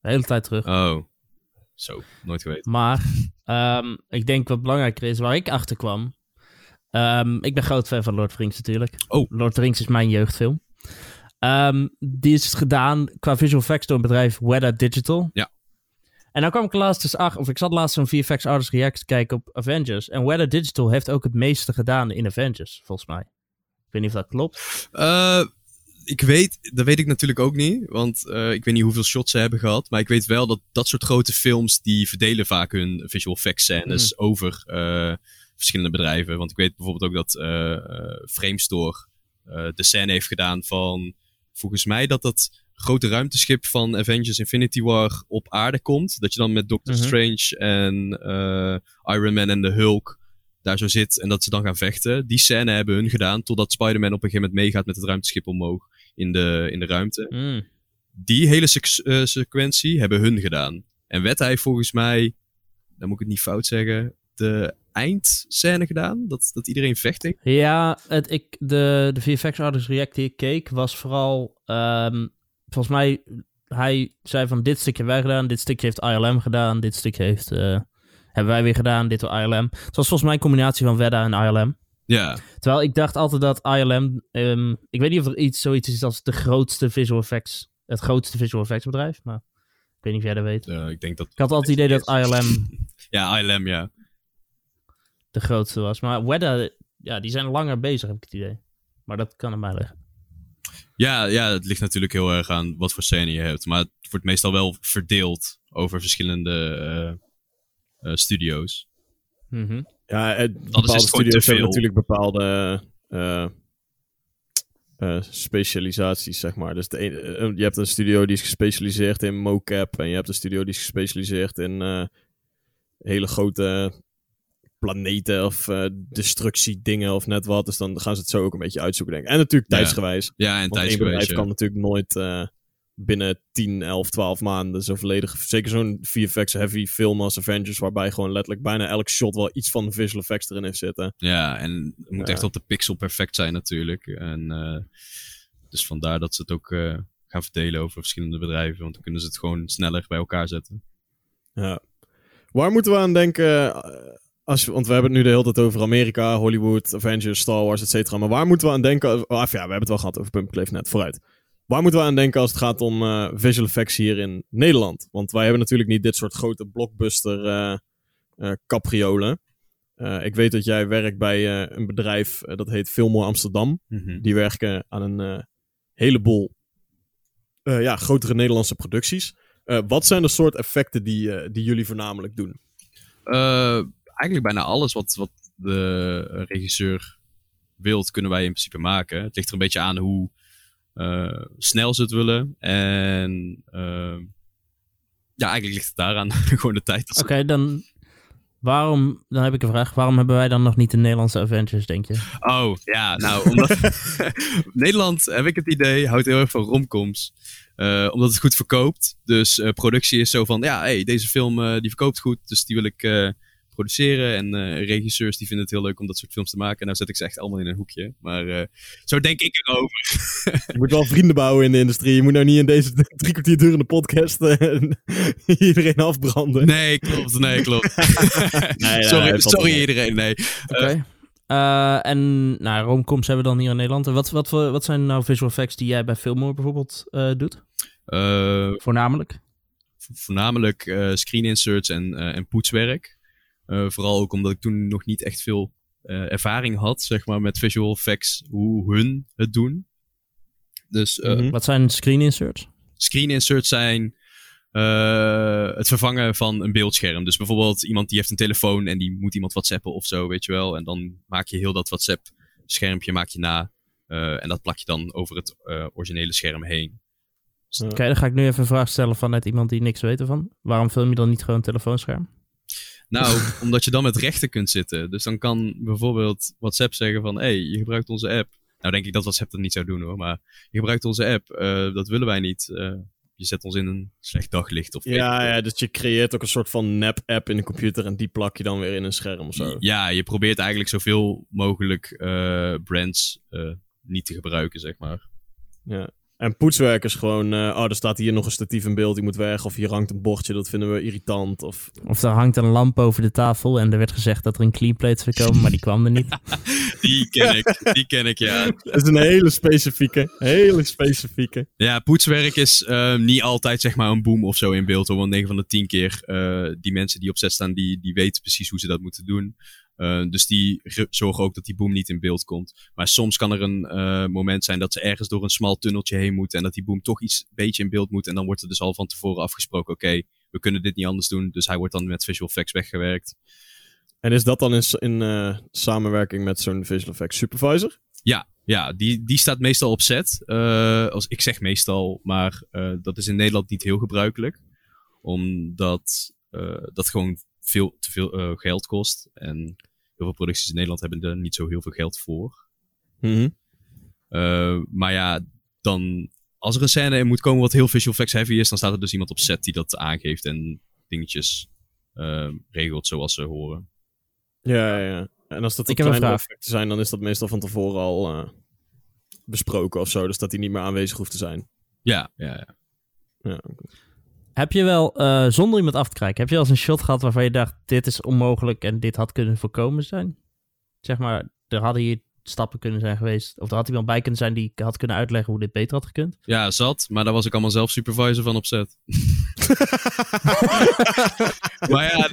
S2: De hele tijd terug.
S3: Oh, zo. Nooit geweten.
S2: Maar ehm, ik denk wat belangrijker is, waar ik achter kwam. ehm, ik ben groot fan van Lord of the Rings natuurlijk.
S3: Oh.
S2: Lord of the Rings is mijn jeugdfilm. Ehm, die is gedaan qua visual effects door het bedrijf Weta Digital.
S3: Ja.
S2: En dan kwam ik laatst dus achter, of ik zat laatst zo'n VFX Artist React te kijken op Avengers. En Weta Digital heeft ook het meeste gedaan in Avengers, volgens mij. Ik weet niet of dat klopt.
S3: Eh, ik weet, dat weet ik natuurlijk ook niet. Want eh, ik weet niet hoeveel shots ze hebben gehad. Maar ik weet wel dat dat soort grote films. die verdelen vaak hun visual effects scènes over eh, verschillende bedrijven. Want ik weet bijvoorbeeld ook dat eh Framestore de scène heeft gedaan van. Volgens mij dat dat grote ruimteschip van Avengers Infinity War op aarde komt. Dat je dan met Doctor
S2: Mhm.
S3: Strange en Iron Man en de Hulk daar zo zit en dat ze dan gaan vechten. Die scène hebben hun gedaan totdat Spider-Man op een gegeven moment meegaat met het ruimteschip omhoog in de, in de ruimte.
S2: Mm.
S3: Die hele eh, sequentie hebben hun gedaan. En Weta heeft volgens mij, dan moet ik het niet fout zeggen, de eindscène gedaan. Dat, dat iedereen vecht. ik.
S2: Ja, het, ik, de, de VFX Artist React die ik keek was vooral... ehm, volgens mij, hij zei van dit stukje hebben wij gedaan, dit stukje heeft ILM gedaan, dit stukje heeft, eh, hebben wij weer gedaan, dit door ILM. Het was volgens mij een combinatie van Wedda en ILM.
S3: Ja,
S2: Terwijl ik dacht altijd dat ILM... ehm, ik weet niet of er iets zoiets is als de grootste visual effects... Het grootste visual effects bedrijf, maar... Ik weet niet of jij dat weet.
S3: ik denk dat...
S2: Ik had altijd het idee dat ILM
S3: Ja, ILM, ja.
S2: de grootste was. Maar Wedda, ja, die zijn langer bezig, heb ik het idee. Maar dat kan aan mij liggen.
S3: Ja, ja, het ligt natuurlijk heel erg aan wat voor scène je hebt. Maar het wordt meestal wel verdeeld over verschillende eh, eh, studio's.
S2: Mhm.
S1: Ja, het, bepaalde studio's hebben natuurlijk bepaalde eh, eh, specialisaties, zeg maar. Dus de ene- eh, je hebt een studio die is gespecialiseerd in mocap en je hebt een studio die is gespecialiseerd in hele grote planeten of eh destructiedingen of net wat. Dus dan gaan ze het zo ook een beetje uitzoeken, denk ik. En natuurlijk tijdsgewijs.
S3: Ja, en
S1: bedrijf
S3: tijdsgewijs. ja.
S1: kan natuurlijk nooit binnen 10, 11, 12 maanden zo volledig... Zeker zo'n VFX heavy film als Avengers... waarbij gewoon letterlijk bijna elk shot wel iets van visual effects erin heeft zitten.
S3: Ja, en het moet
S1: Ja.
S3: echt op de pixel perfect zijn natuurlijk. En eh, dus vandaar dat ze het ook eh, gaan verdelen over verschillende bedrijven. Want dan kunnen ze het gewoon sneller bij elkaar zetten.
S1: Ja. Waar moeten we aan denken... eh, Als, want we hebben het nu de hele tijd over Amerika, Hollywood, Avengers, Star Wars, et cetera. Maar waar moeten we aan denken... Of ja, we hebben het wel gehad over Pumpclave net, vooruit. Waar moeten we aan denken als het gaat om eh, visual effects hier in Nederland? Want wij hebben natuurlijk niet dit soort grote blockbuster eh eh, capriolen. Ik weet dat jij werkt bij een bedrijf dat heet Filmmoor Amsterdam. Die werken aan een heleboel ja, grotere Nederlandse producties. Wat zijn de soort effecten die, die jullie voornamelijk doen?
S3: Eigenlijk bijna alles wat, wat de regisseur wilt, kunnen wij in principe maken. Het ligt er een beetje aan hoe snel ze het willen. En eh, ja, eigenlijk ligt het daaraan. Gewoon de tijd.
S2: Oké, dan... Waarom, dan heb ik een vraag. Waarom hebben wij dan nog niet de Nederlandse Avengers, denk je?
S3: Oh, ja, nou, omdat Nederland, heb ik het idee, houdt heel erg van romcoms. Eh, omdat het goed verkoopt. Dus eh, productie is zo van, ja, hey, deze film eh, die verkoopt goed, dus die wil ik eh, produceren. En eh, regisseurs die vinden het heel leuk om dat soort films te maken. En nou zet ik ze echt allemaal in een hoekje. Maar eh, zo denk ik erover.
S1: Je moet wel vrienden bouwen in de industrie. Je moet nou niet in deze drie kwartier durende podcast eh, iedereen afbranden.
S3: Nee, klopt, nee, klopt.
S1: nee,
S3: sorry, sorry iedereen, nee.
S2: Oké. Eh, en nou, romcoms hebben we dan hier in Nederland. En wat, wat, voor- wat zijn nou visual effects die jij bij Filmore bijvoorbeeld eh, doet?
S3: Eh,
S2: Voornamelijk?
S3: voornamelijk eh, screen inserts en, eh, en poetswerk. Eh, vooral ook omdat ik toen nog niet echt veel eh, ervaring had, zeg maar, met visual effects, hoe hun het doen. Dus eh,
S1: Mhm.
S2: Wat zijn screen inserts?
S3: screen inserts zijn eh, het vervangen van een beeldscherm. Dus bijvoorbeeld iemand die heeft een telefoon en die moet iemand whatsappen of zo, weet je wel. En dan maak je heel dat WhatsApp schermpje maak je na. eh, en dat plak je dan over het eh, originele scherm heen.
S2: Oké, dan ga ik nu even een vraag stellen vanuit iemand die niks weet ervan. Waarom film je dan niet gewoon een telefoonscherm?
S3: Nou, omdat je dan met rechten kunt zitten. Dus dan kan bijvoorbeeld WhatsApp zeggen van... hé, hey, je gebruikt onze app. Nou denk ik dat WhatsApp dat niet zou doen hoor. Maar je gebruikt onze app. eh, dat willen wij niet. Eh, je zet ons in een slecht daglicht. Of
S1: Ja, ja, dus je creëert ook een soort van nep-app in de computer en die plak je dan weer in een scherm of zo.
S3: Ja, je probeert eigenlijk zoveel mogelijk eh, brands niet te gebruiken, zeg maar.
S1: Ja. En poetswerk is gewoon, eh, oh, er staat hier nog een statief in beeld, die moet weg. Of hier hangt een bordje, dat vinden we irritant. Of...
S2: Of er hangt een lamp over de tafel en er werd gezegd dat er een clean plate zou komen, maar die kwam er niet.
S3: Die ken ik, die ken ik, ja.
S1: Dat is een hele specifieke, hele specifieke.
S3: Ja, poetswerk is eh, niet altijd zeg maar een boom of zo in beeld. Hoor. Want 9 van de 10 keer, eh, die mensen die op set staan, die, die weten precies hoe ze dat moeten doen. Eh, dus die ge- zorgen ook dat die boom niet in beeld komt. Maar soms kan er een eh, moment zijn dat ze ergens door een smal tunneltje heen moeten. En dat die boom toch iets beetje in beeld moet. En dan wordt er dus al van tevoren afgesproken, oké, we kunnen dit niet anders doen. Dus hij wordt dan met visual effects weggewerkt.
S1: En is dat dan in, in eh, samenwerking met zo'n visual effects supervisor?
S3: Ja, ja die, die staat meestal op set. Als, ik zeg meestal, maar dat is in Nederland niet heel gebruikelijk. Omdat dat gewoon veel te veel geld kost. En veel producties in Nederland hebben er niet zo heel veel geld voor.
S1: Mhm.
S3: Eh, maar ja, dan als er een scène in moet komen wat heel visual effects heavy is, dan staat er dus iemand op set die dat aangeeft en dingetjes eh, regelt zoals ze horen.
S1: Ja, ja, ja. En als dat
S2: Ik
S1: kleine effecten zijn, dan is dat meestal van tevoren al eh, besproken of zo. Dus dat hij niet meer aanwezig hoeft te zijn.
S3: Ja, ja, ja.
S1: Ja, oké.
S2: Heb je wel, eh, zonder iemand af te kijken, heb je wel eens een shot gehad waarvan je dacht, dit is onmogelijk en dit had kunnen voorkomen zijn? Zeg maar, er hadden hier stappen kunnen zijn geweest, of er had iemand bij kunnen zijn die had kunnen uitleggen hoe dit beter had gekund?
S3: ja, zat. Maar daar was ik allemaal zelf supervisor van op set. maar ja,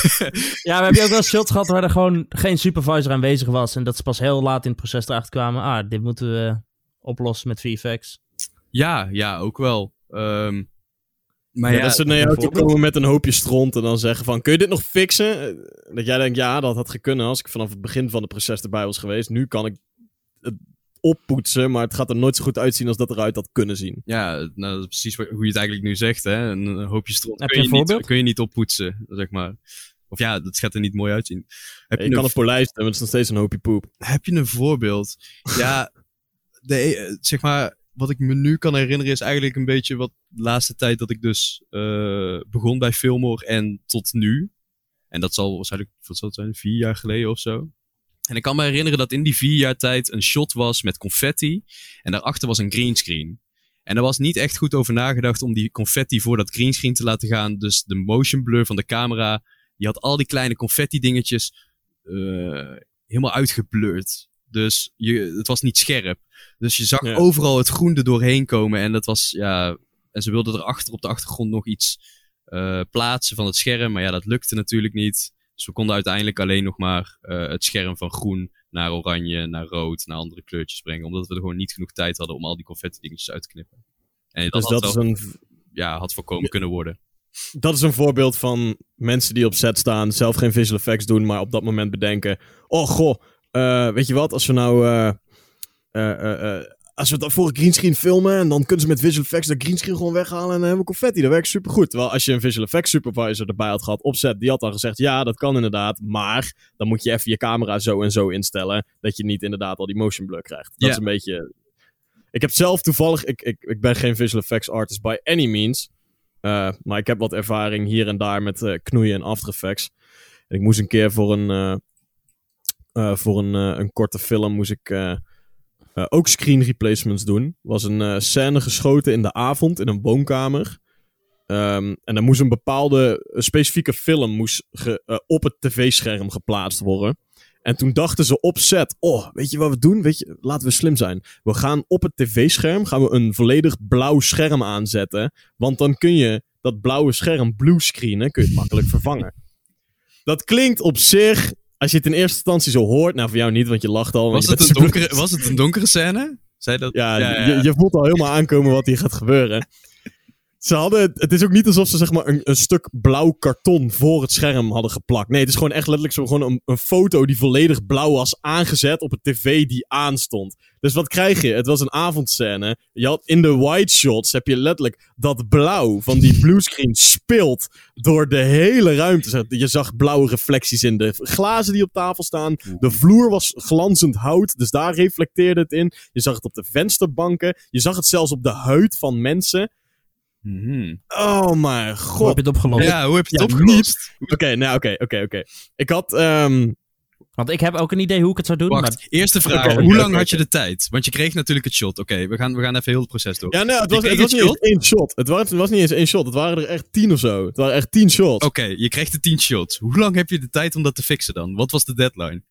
S2: Ja, maar heb je ook wel shots gehad waar er gewoon geen supervisor aanwezig was en dat ze pas heel laat in het proces erachter kwamen, ah, dit moeten we oplossen met VFX?
S3: Ja, ja, ook wel. Ehm, maar
S1: Ja,
S3: ja,
S1: dat ze naar jou toe komen met een hoopje stront en dan zeggen van, kun je dit nog fixen? Eh, Dat jij denkt, ja, dat had gekund als ik vanaf het begin van het proces erbij was geweest. Nu kan ik het oppoetsen, maar het gaat er nooit zo goed uitzien als dat eruit had kunnen zien.
S3: ja, nou, dat is precies wat- hoe je het eigenlijk nu zegt. Hè? Een, een hoopje stront
S2: Heb
S3: kun
S2: je
S3: je,
S2: een
S3: niet,
S2: voorbeeld?
S3: kun je niet oppoetsen, zeg maar. Of ja, dat gaat er niet mooi uitzien. Heb
S1: Je
S3: je,
S1: kan
S3: een,
S1: het polijsten, maar het is nog steeds een hoopje poep.
S3: heb je een voorbeeld? ja, de, eh, zeg maar, wat ik me nu kan herinneren is eigenlijk een beetje wat de laatste tijd dat ik dus eh, begon bij Fillmore en tot nu. En dat zal waarschijnlijk, wat zal het zijn, vier jaar geleden of zo. En ik kan me herinneren dat in die vier jaar tijd een shot was met confetti. En daarachter was een greenscreen. En er was niet echt goed over nagedacht om die confetti voor dat greenscreen te laten gaan. Dus de motion blur van de camera, die had al die kleine confetti dingetjes eh, helemaal uitgeblurred. Dus je, het was niet scherp. Dus je zag
S1: Ja.
S3: overal het groen er doorheen komen. En dat was, ja... En ze wilden erachter op de achtergrond nog iets eh, plaatsen van het scherm. Maar ja, dat lukte natuurlijk niet. Dus we konden uiteindelijk alleen nog maar eh, het scherm van groen naar oranje, naar rood, naar andere kleurtjes brengen. Omdat we er gewoon niet genoeg tijd hadden om al die confetti dingetjes uit te knippen. En dat
S1: Dus
S3: had,
S1: dat is, een,
S3: ja, had voorkomen kunnen worden.
S1: dat is een voorbeeld van mensen die op set staan, zelf geen visual effects doen, maar op dat moment bedenken: oh goh, eh, weet je wat, als we nou. eh, eh, als we het voor een greenscreen filmen en dan kunnen ze met visual effects de greenscreen gewoon weghalen en dan hebben we confetti. Dat werkt supergoed. Terwijl als je een visual effects supervisor erbij had gehad op set, die had dan gezegd: ja, dat kan inderdaad, maar dan moet je even je camera zo en zo instellen dat je niet inderdaad al die motion blur krijgt. Dat is een beetje. Ik heb zelf toevallig, ik, ik, ik ben geen visual effects artist by any means. Uh, maar ik heb wat ervaring hier en daar met uh, knoeien en After Effects. En ik moest een keer voor een, uh, uh, voor een, een korte film moest ik uh, ook screen replacements doen. was een scène geschoten in de avond in een woonkamer. Um, en er moest een bepaalde een specifieke film moest op het tv-scherm geplaatst worden. En toen dachten ze op set, oh, weet je wat we doen? Weet je, laten we slim zijn. We gaan op het tv-scherm gaan we een volledig blauw scherm aanzetten. Want dan kun je dat blauwe scherm bluescreenen, kun je het makkelijk vervangen. Dat klinkt op zich, als je het in eerste instantie zo hoort, nou voor jou niet, want je lacht al.
S3: Was het, een donkere, was het een donkere scène? Zei dat?
S1: Ja, Je, je voelt al helemaal aankomen wat hier gaat gebeuren. Ze hadden, het- is ook niet alsof ze zeg maar een, stuk blauw karton voor het scherm hadden geplakt. Nee, het is gewoon echt letterlijk zo gewoon een, een foto die volledig blauw was aangezet op een tv die aanstond. Dus wat krijg je? Het was een avondscène. Je had in de wide shots heb je letterlijk dat blauw van die bluescreen speelt door de hele ruimte. Je zag blauwe reflecties in de glazen die op tafel staan. De vloer was glanzend hout, dus daar reflecteerde het in. Je zag het op de vensterbanken. Je zag het zelfs op de huid van mensen.
S3: Mhm.
S1: Oh mijn
S2: Hoe heb
S1: god.
S2: je het opgelost?
S3: Ja, hoe heb je het
S1: Ja,
S3: opgelost?
S1: Oké, nou oké, oké, oké. Ik had... ehm,
S2: Want ik heb ook een idee hoe ik het zou doen.
S3: Wacht,
S2: Maar
S3: eerste vraag. Hoe lang had je de tijd? Want je kreeg natuurlijk het shot. Oké, we, gaan, we gaan even heel het proces door.
S1: Ja, nee, het
S3: Je
S1: was, het was
S3: het
S1: niet eens één shot. Het was, het was niet eens één shot. Het waren er echt tien of zo. Het waren echt tien shots.
S3: Oké, je kreeg de 10 shots. Hoe lang heb je de tijd om dat te fixen dan? Wat was de deadline?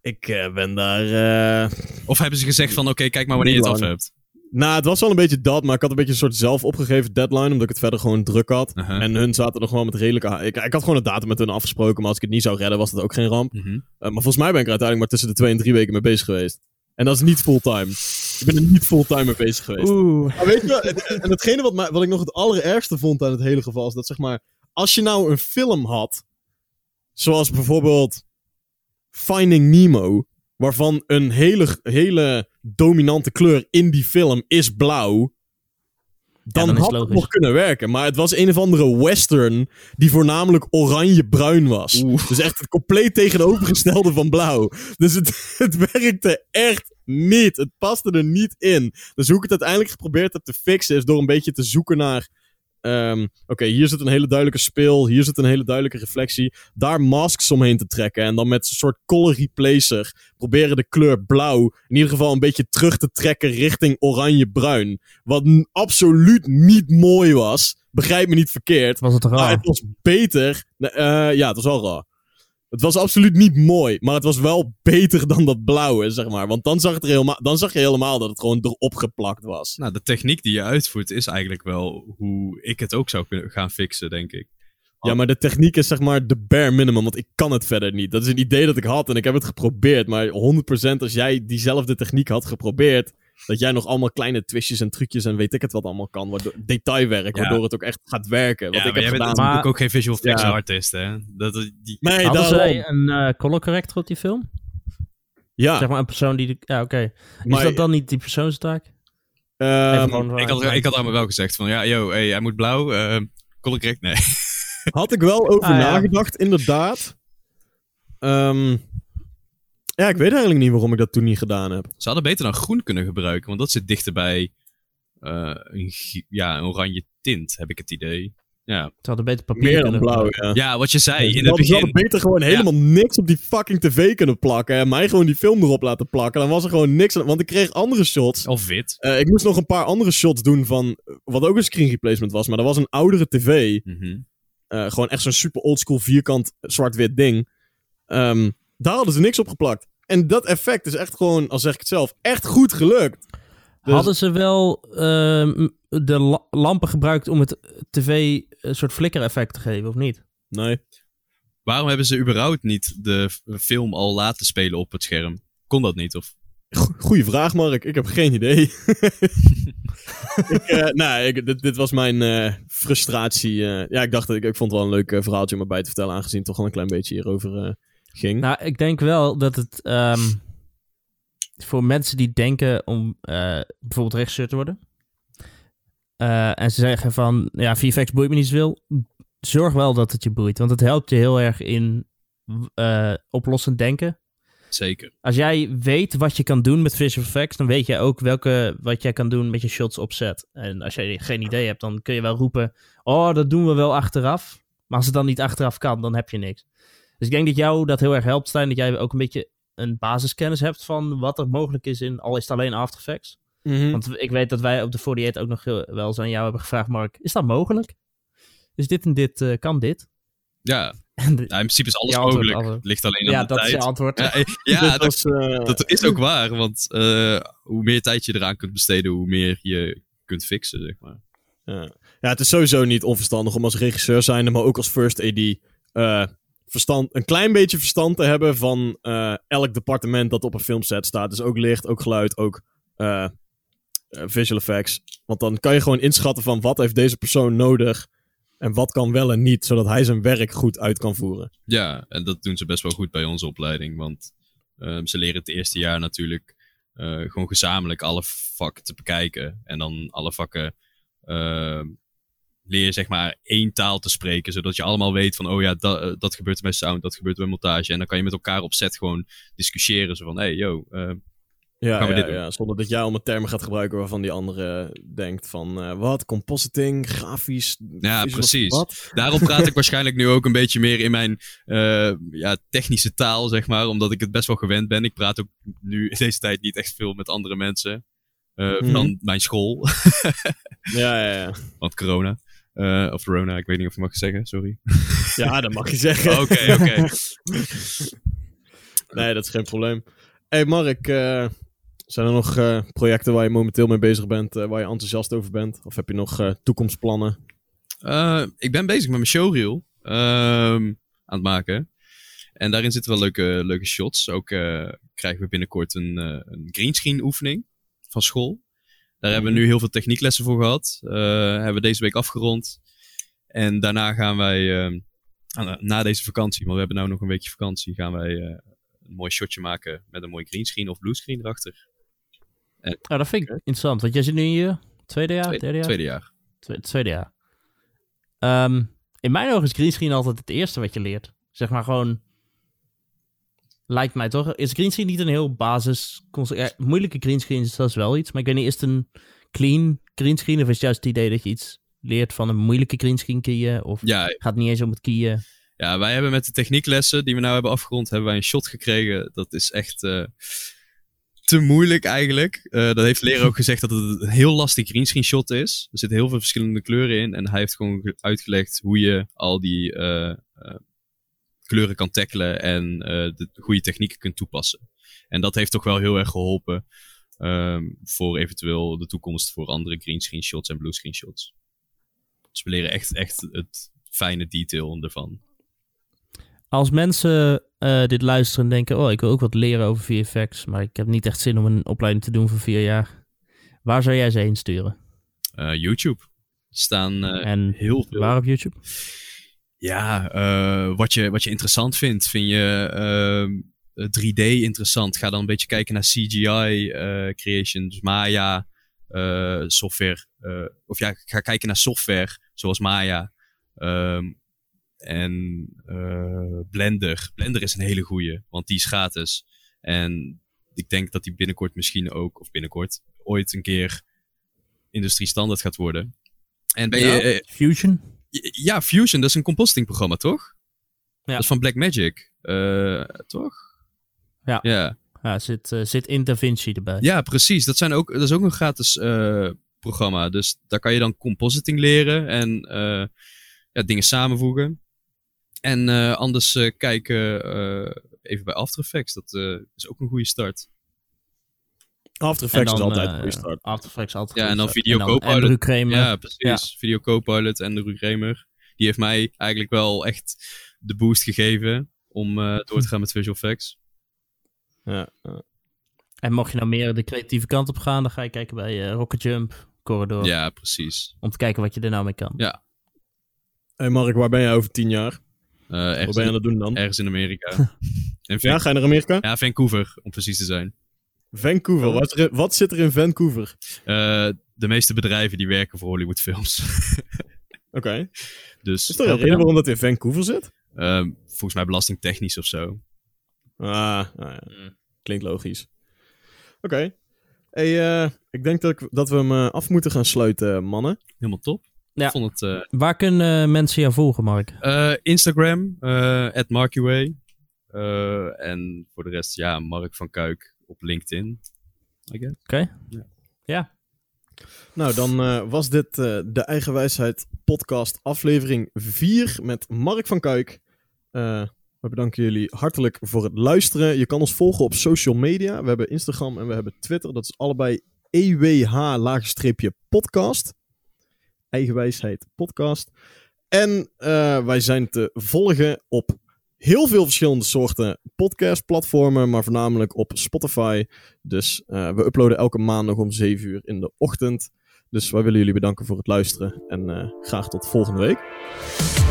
S1: Ik eh, ben daar... eh,
S3: Of hebben ze gezegd van, oké, kijk maar wanneer je het af hebt?
S1: Nou, het was wel een beetje dat, maar ik had een beetje een soort zelf opgegeven deadline, omdat ik het verder gewoon druk had.
S3: Aha.
S1: En hun zaten nog gewoon met redelijke... Ik, ik had gewoon een datum met hun afgesproken, maar als ik het niet zou redden, was dat ook geen ramp.
S3: Mhm.
S1: Eh, maar volgens mij ben ik er uiteindelijk maar tussen de twee en drie weken mee bezig geweest. En dat is niet fulltime. Ik ben er niet fulltime mee bezig geweest.
S2: Oeh.
S1: Maar weet je wel, het- en hetgene wat, mij, wat ik nog het allerergste vond aan het hele geval is dat zeg maar, als je nou een film had, zoals bijvoorbeeld Finding Nemo, waarvan een hele, hele dominante kleur in die film is blauw, dan, had het nog kunnen werken. Maar het was een of andere western die voornamelijk oranje-bruin was. Dus echt het compleet tegenovergestelde van blauw. Dus het, het werkte echt niet. Het paste er niet in. Dus hoe ik het uiteindelijk geprobeerd heb te fixen is door een beetje te zoeken naar. Ehm, Oké, hier zit een hele duidelijke speel. Hier zit een hele duidelijke reflectie. Daar masks omheen te trekken. En dan met een soort color replacer proberen de kleur blauw in ieder geval een beetje terug te trekken richting oranje-bruin. Wat absoluut niet mooi was. Begrijp me niet verkeerd.
S2: Was het
S1: Maar
S2: raar?
S1: het was beter. Eh, ja, het was wel raar. Het was absoluut niet mooi, maar het was wel beter dan dat blauwe, zeg maar. Want dan zag, het er helemaal, dan zag je helemaal dat het gewoon erop geplakt was.
S3: Nou, de techniek die je uitvoert is eigenlijk wel hoe ik het ook zou kunnen gaan fixen, denk ik.
S1: Ja, maar de techniek is zeg maar de bare minimum, want ik kan het verder niet. Dat is een idee dat ik had en ik heb het geprobeerd. Maar 100% als jij diezelfde techniek had geprobeerd, dat jij nog allemaal kleine twistjes en trucjes en weet ik het wat allemaal kan. Waardoor, detailwerk,
S3: Ja.
S1: waardoor het ook echt gaat werken. Wat
S3: ja,
S1: ik
S3: maar
S1: heb
S3: jij bent natuurlijk ook geen visual effects
S1: Ja.
S3: artist, hè? Dat, die,
S1: Nee,
S2: Hadden
S1: daarom.
S2: zij een eh, color corrector op die film?
S1: Ja,
S2: Zeg maar een persoon die... de- Ja, oké. Is
S1: maar,
S2: dat dan niet die persoonstaak?
S1: ehm,
S2: Even gewoon
S3: ik, had, ik had allemaal wel gezegd van, ja, yo, hey, hij moet blauw. eh kon ik correct? Nee.
S1: Had ik wel over
S2: Ah, ja.
S1: nagedacht, inderdaad. Ehm, ja, ik weet eigenlijk niet waarom ik dat toen niet gedaan heb.
S3: Ze hadden beter dan groen kunnen gebruiken, want dat zit dichter bij eh, een, ja, een oranje tint, heb ik het idee. Ja,
S2: Ze hadden beter papier
S1: Meer dan
S2: kunnen
S1: blauw, ja.
S3: ja wat je zei in
S1: Ze
S3: het
S1: hadden- ze
S3: begin.
S1: hadden beter gewoon helemaal niks op die fucking tv kunnen plakken. En mij gewoon die film erop laten plakken. Dan was er gewoon niks aan. Want ik kreeg andere shots.
S3: Of wit.
S1: Eh, ik moest nog een paar andere shots doen van. eh, Wat ook een screen replacement was. Maar dat was een oudere tv.
S3: Mhm.
S1: Eh, gewoon echt zo'n super oldschool vierkant zwart-wit ding. Ehm, daar hadden ze niks op geplakt. En dat effect is echt gewoon, al zeg ik het zelf, echt goed gelukt. Dus-
S2: Hadden ze wel ehm, de la- lampen gebruikt om het tv een soort flicker-effect te geven, of niet?
S1: Nee.
S3: Waarom hebben ze überhaupt niet de film al laten spelen op het scherm? Kon dat niet? Of...
S1: Go- Goeie vraag, Mark. Ik heb geen idee. ik, eh, nou, ik, dit, dit was mijn eh, frustratie. eh. ja, ik dacht, dat ik, ik vond het wel een leuk eh, verhaaltje om erbij te vertellen, aangezien het toch al een klein beetje hierover eh, ging.
S2: Nou, ik denk wel dat het ehm, voor mensen die denken om eh, bijvoorbeeld regisseur te worden. eh, en ze zeggen van, ja, VFX boeit me niet zoveel. Zorg wel dat het je boeit, want het helpt je heel erg in eh, oplossend denken.
S3: Zeker.
S2: Als jij weet wat je kan doen met visual effects, dan weet jij ook welke, wat jij kan doen met je shots opzet. En als jij geen idee hebt, dan kun je wel roepen, oh, dat doen we wel achteraf. Maar als het dan niet achteraf kan, dan heb je niks. Dus ik denk dat jou dat heel erg helpt, Stijn, dat jij ook een beetje een basiskennis hebt van wat er mogelijk is in, al is het alleen After Effects.
S1: Mhm.
S2: Want ik weet dat wij op de 48 ook nog heel- wel eens aan jou hebben gevraagd, Mark, is dat mogelijk? Is dit en dit, eh, kan dit?
S3: Ja,
S2: de-
S3: nou, in principe is alles
S2: Ja, antwoord,
S3: mogelijk.
S2: antwoord.
S3: Het ligt alleen aan
S2: ja,
S3: de
S2: dat is
S3: tijd.
S2: je antwoord.
S3: Ja, ja dat,
S1: was, eh,
S3: dat is ook waar. Want eh, hoe meer tijd je eraan kunt besteden, hoe meer je kunt fixen, zeg maar.
S1: Ja. ja, het is sowieso niet onverstandig om als regisseur zijnde, maar ook als first AD, eh, verstand, een klein beetje verstand te hebben van eh, elk departement dat op een filmset staat. Dus ook licht, ook geluid, ook eh, eh, visual effects. Want dan kan je gewoon inschatten van wat heeft deze persoon nodig en wat kan wel en niet, zodat hij zijn werk goed uit kan voeren.
S3: Ja, en dat doen ze best wel goed bij onze opleiding. Want ehm, ze leren het eerste jaar natuurlijk gewoon gezamenlijk alle vakken te bekijken. En dan alle vakken ehm, leer zeg maar één taal te spreken. Zodat je allemaal weet van, oh ja, dat, eh, dat gebeurt bij sound, dat gebeurt bij montage. En dan kan je met elkaar op set gewoon discussiëren. Zo van, hey, yo, eh,
S1: Ja,
S3: Gaan we
S1: ja,
S3: dit doen?
S1: ja, zonder dat jij allemaal termen gaat gebruiken waarvan die andere denkt van eh, wat, compositing, grafisch.
S3: Ja, precies.
S1: Wat?
S3: Daarom praat ik waarschijnlijk nu ook een beetje meer in mijn ja, technische taal, zeg maar. Omdat ik het best wel gewend ben. Ik praat ook nu in deze tijd niet echt veel met andere mensen.
S1: Mhm.
S3: Dan mijn school,
S1: Ja, ja, ja.
S3: want corona. Eh, of corona, ik weet niet of je mag zeggen, sorry.
S1: Ja, dat mag je zeggen.
S3: Oké, oké.
S1: nee, dat is geen probleem. hey Mark, eh, zijn er nog eh, projecten waar je momenteel mee bezig bent, waar je enthousiast over bent? Of heb je nog toekomstplannen?
S3: Ik ben bezig met mijn showreel ehm, aan het maken. En daarin zitten wel leuke, leuke shots. Ook krijgen we binnenkort een, een greenscreen oefening van school. Daar hebben we nu heel veel technieklessen voor gehad. Eh, hebben we deze week afgerond. En daarna gaan wij, aan- na deze vakantie, want we hebben nu nog een weekje vakantie, gaan wij eh, een mooi shotje maken met een mooi greenscreen of bluescreen erachter.
S2: Nou, dat vind ik interessant, want jij zit nu in je tweede jaar,
S3: Tweede,
S2: derde jaar?
S3: tweede jaar.
S2: Twe- tweede jaar. Ehm, in mijn ogen is greenscreen altijd het eerste wat je leert. Zeg maar gewoon... Lijkt mij toch? Is greenscreen niet een heel basis... Ja, moeilijke greenscreen is dat is wel iets. Maar ik weet niet, is het een clean greenscreen? Of is het juist het idee dat je iets leert van een moeilijke greenscreen kieën? Of
S3: Ja,
S2: gaat het niet eens om het kieën?
S3: Ja, wij hebben met de technieklessen die we nou hebben afgerond, hebben wij een shot gekregen. Dat is echt eh, te moeilijk eigenlijk. Eh, dat heeft leraar ook gezegd dat het een heel lastig greenscreen shot is. Er zitten heel veel verschillende kleuren in. En hij heeft gewoon ge- uitgelegd hoe je al die eh, kleuren kan tackelen en eh, de goede technieken kunt toepassen. En dat heeft toch wel heel erg geholpen ehm, voor eventueel de toekomst voor andere greenscreen shots en bluescreen shots. Dus we leren echt, echt het fijne detail ervan.
S2: Als mensen eh, dit luisteren en denken... Oh, ik wil ook wat leren over VFX... maar ik heb niet echt zin om een opleiding te doen voor vier jaar... Waar zou jij ze heen sturen?
S3: Eh, YouTube. Er staan
S2: en
S3: heel veel.
S2: waar op YouTube?
S3: Ja, eh, wat, je, wat je interessant vindt. Vind je ehm, eh, 3D interessant? Ga dan een beetje kijken naar CGI eh, creation, dus Maya eh, software. eh, of ja, ga kijken naar software zoals Maya. Ehm, en eh, Blender. Blender is een hele goeie, want die is gratis. En ik denk dat die binnenkort misschien ook, of binnenkort, ooit een keer industrie standaard gaat worden. En ben je,
S2: Ja.
S3: eh,
S2: Fusion?
S3: Ja, Fusion, dat is een compositingprogramma, toch?
S2: Ja.
S3: Dat is van Blackmagic, eh toch?
S2: Ja.
S3: ja.
S2: Ja, zit, eh, zit in DaVinci erbij.
S3: Ja, precies. Dat, zijn ook, dat is ook een gratis eh, programma. Dus daar kan je dan compositing leren en ja, dingen samenvoegen. En anders kijken even bij After Effects. Dat is ook een goede start.
S1: After
S2: En
S1: Effects is altijd een
S2: eh,
S1: goede start.
S2: After Effects altijd
S3: Ja, en dan Video.
S2: En
S3: Copilot.
S2: Kramer.
S3: Ja, precies. Video Copilot en de Ruud Remer. Die heeft mij eigenlijk wel echt de boost gegeven om eh, door te gaan met visual effects.
S1: Ja.
S2: En mocht je nou meer de creatieve kant op gaan, dan ga je kijken bij eh, Rocket Jump, Corridor.
S3: Ja, precies.
S2: Om te kijken wat je er nou mee kan.
S3: Ja.
S1: Hey Mark, waar ben jij over tien jaar?
S3: Eh,
S1: Wat
S3: ergens,
S1: ben je aan
S3: in,
S1: het doen dan?
S3: ergens in Amerika. en
S1: Ja, ga je naar Amerika?
S3: Ja, Vancouver, om precies te zijn.
S1: Vancouver. Wat, is er- wat zit er in Vancouver?
S3: Eh, de meeste bedrijven die werken voor Hollywoodfilms.
S1: Oké.
S3: dus
S1: Is er een reden waarom dat in Vancouver zit?
S3: ehm, volgens mij belastingtechnisch of zo.
S1: Ah, ah ja. klinkt logisch. Oké. Hey, eh, ik denk dat, ik, dat we hem eh, af moeten gaan sluiten, mannen.
S3: Helemaal top.
S2: Ja.
S3: Ik vond het... eh,
S2: Waar kunnen eh, mensen jou volgen, Mark?
S3: eh, Instagram, eh at Markway. Eh, en voor de rest, ja, Mark van Kuik op LinkedIn. I guess.
S2: Oké.
S3: Ja.
S2: Ja.
S1: Nou, dan eh, was dit eh, de Eigenwijsheid podcast aflevering 4 met Mark van Kuik. Eh, we bedanken jullie hartelijk voor het luisteren. Je kan ons volgen op social media. We hebben Instagram en we hebben Twitter. Dat is allebei EWH-podcast. Eigenwijsheid podcast. En eh, wij zijn te volgen op heel veel verschillende soorten podcastplatformen, maar voornamelijk op Spotify. Dus uh, we uploaden elke maandag om 7 uur in de ochtend. Dus wij willen jullie bedanken voor het luisteren en uh, graag tot volgende week.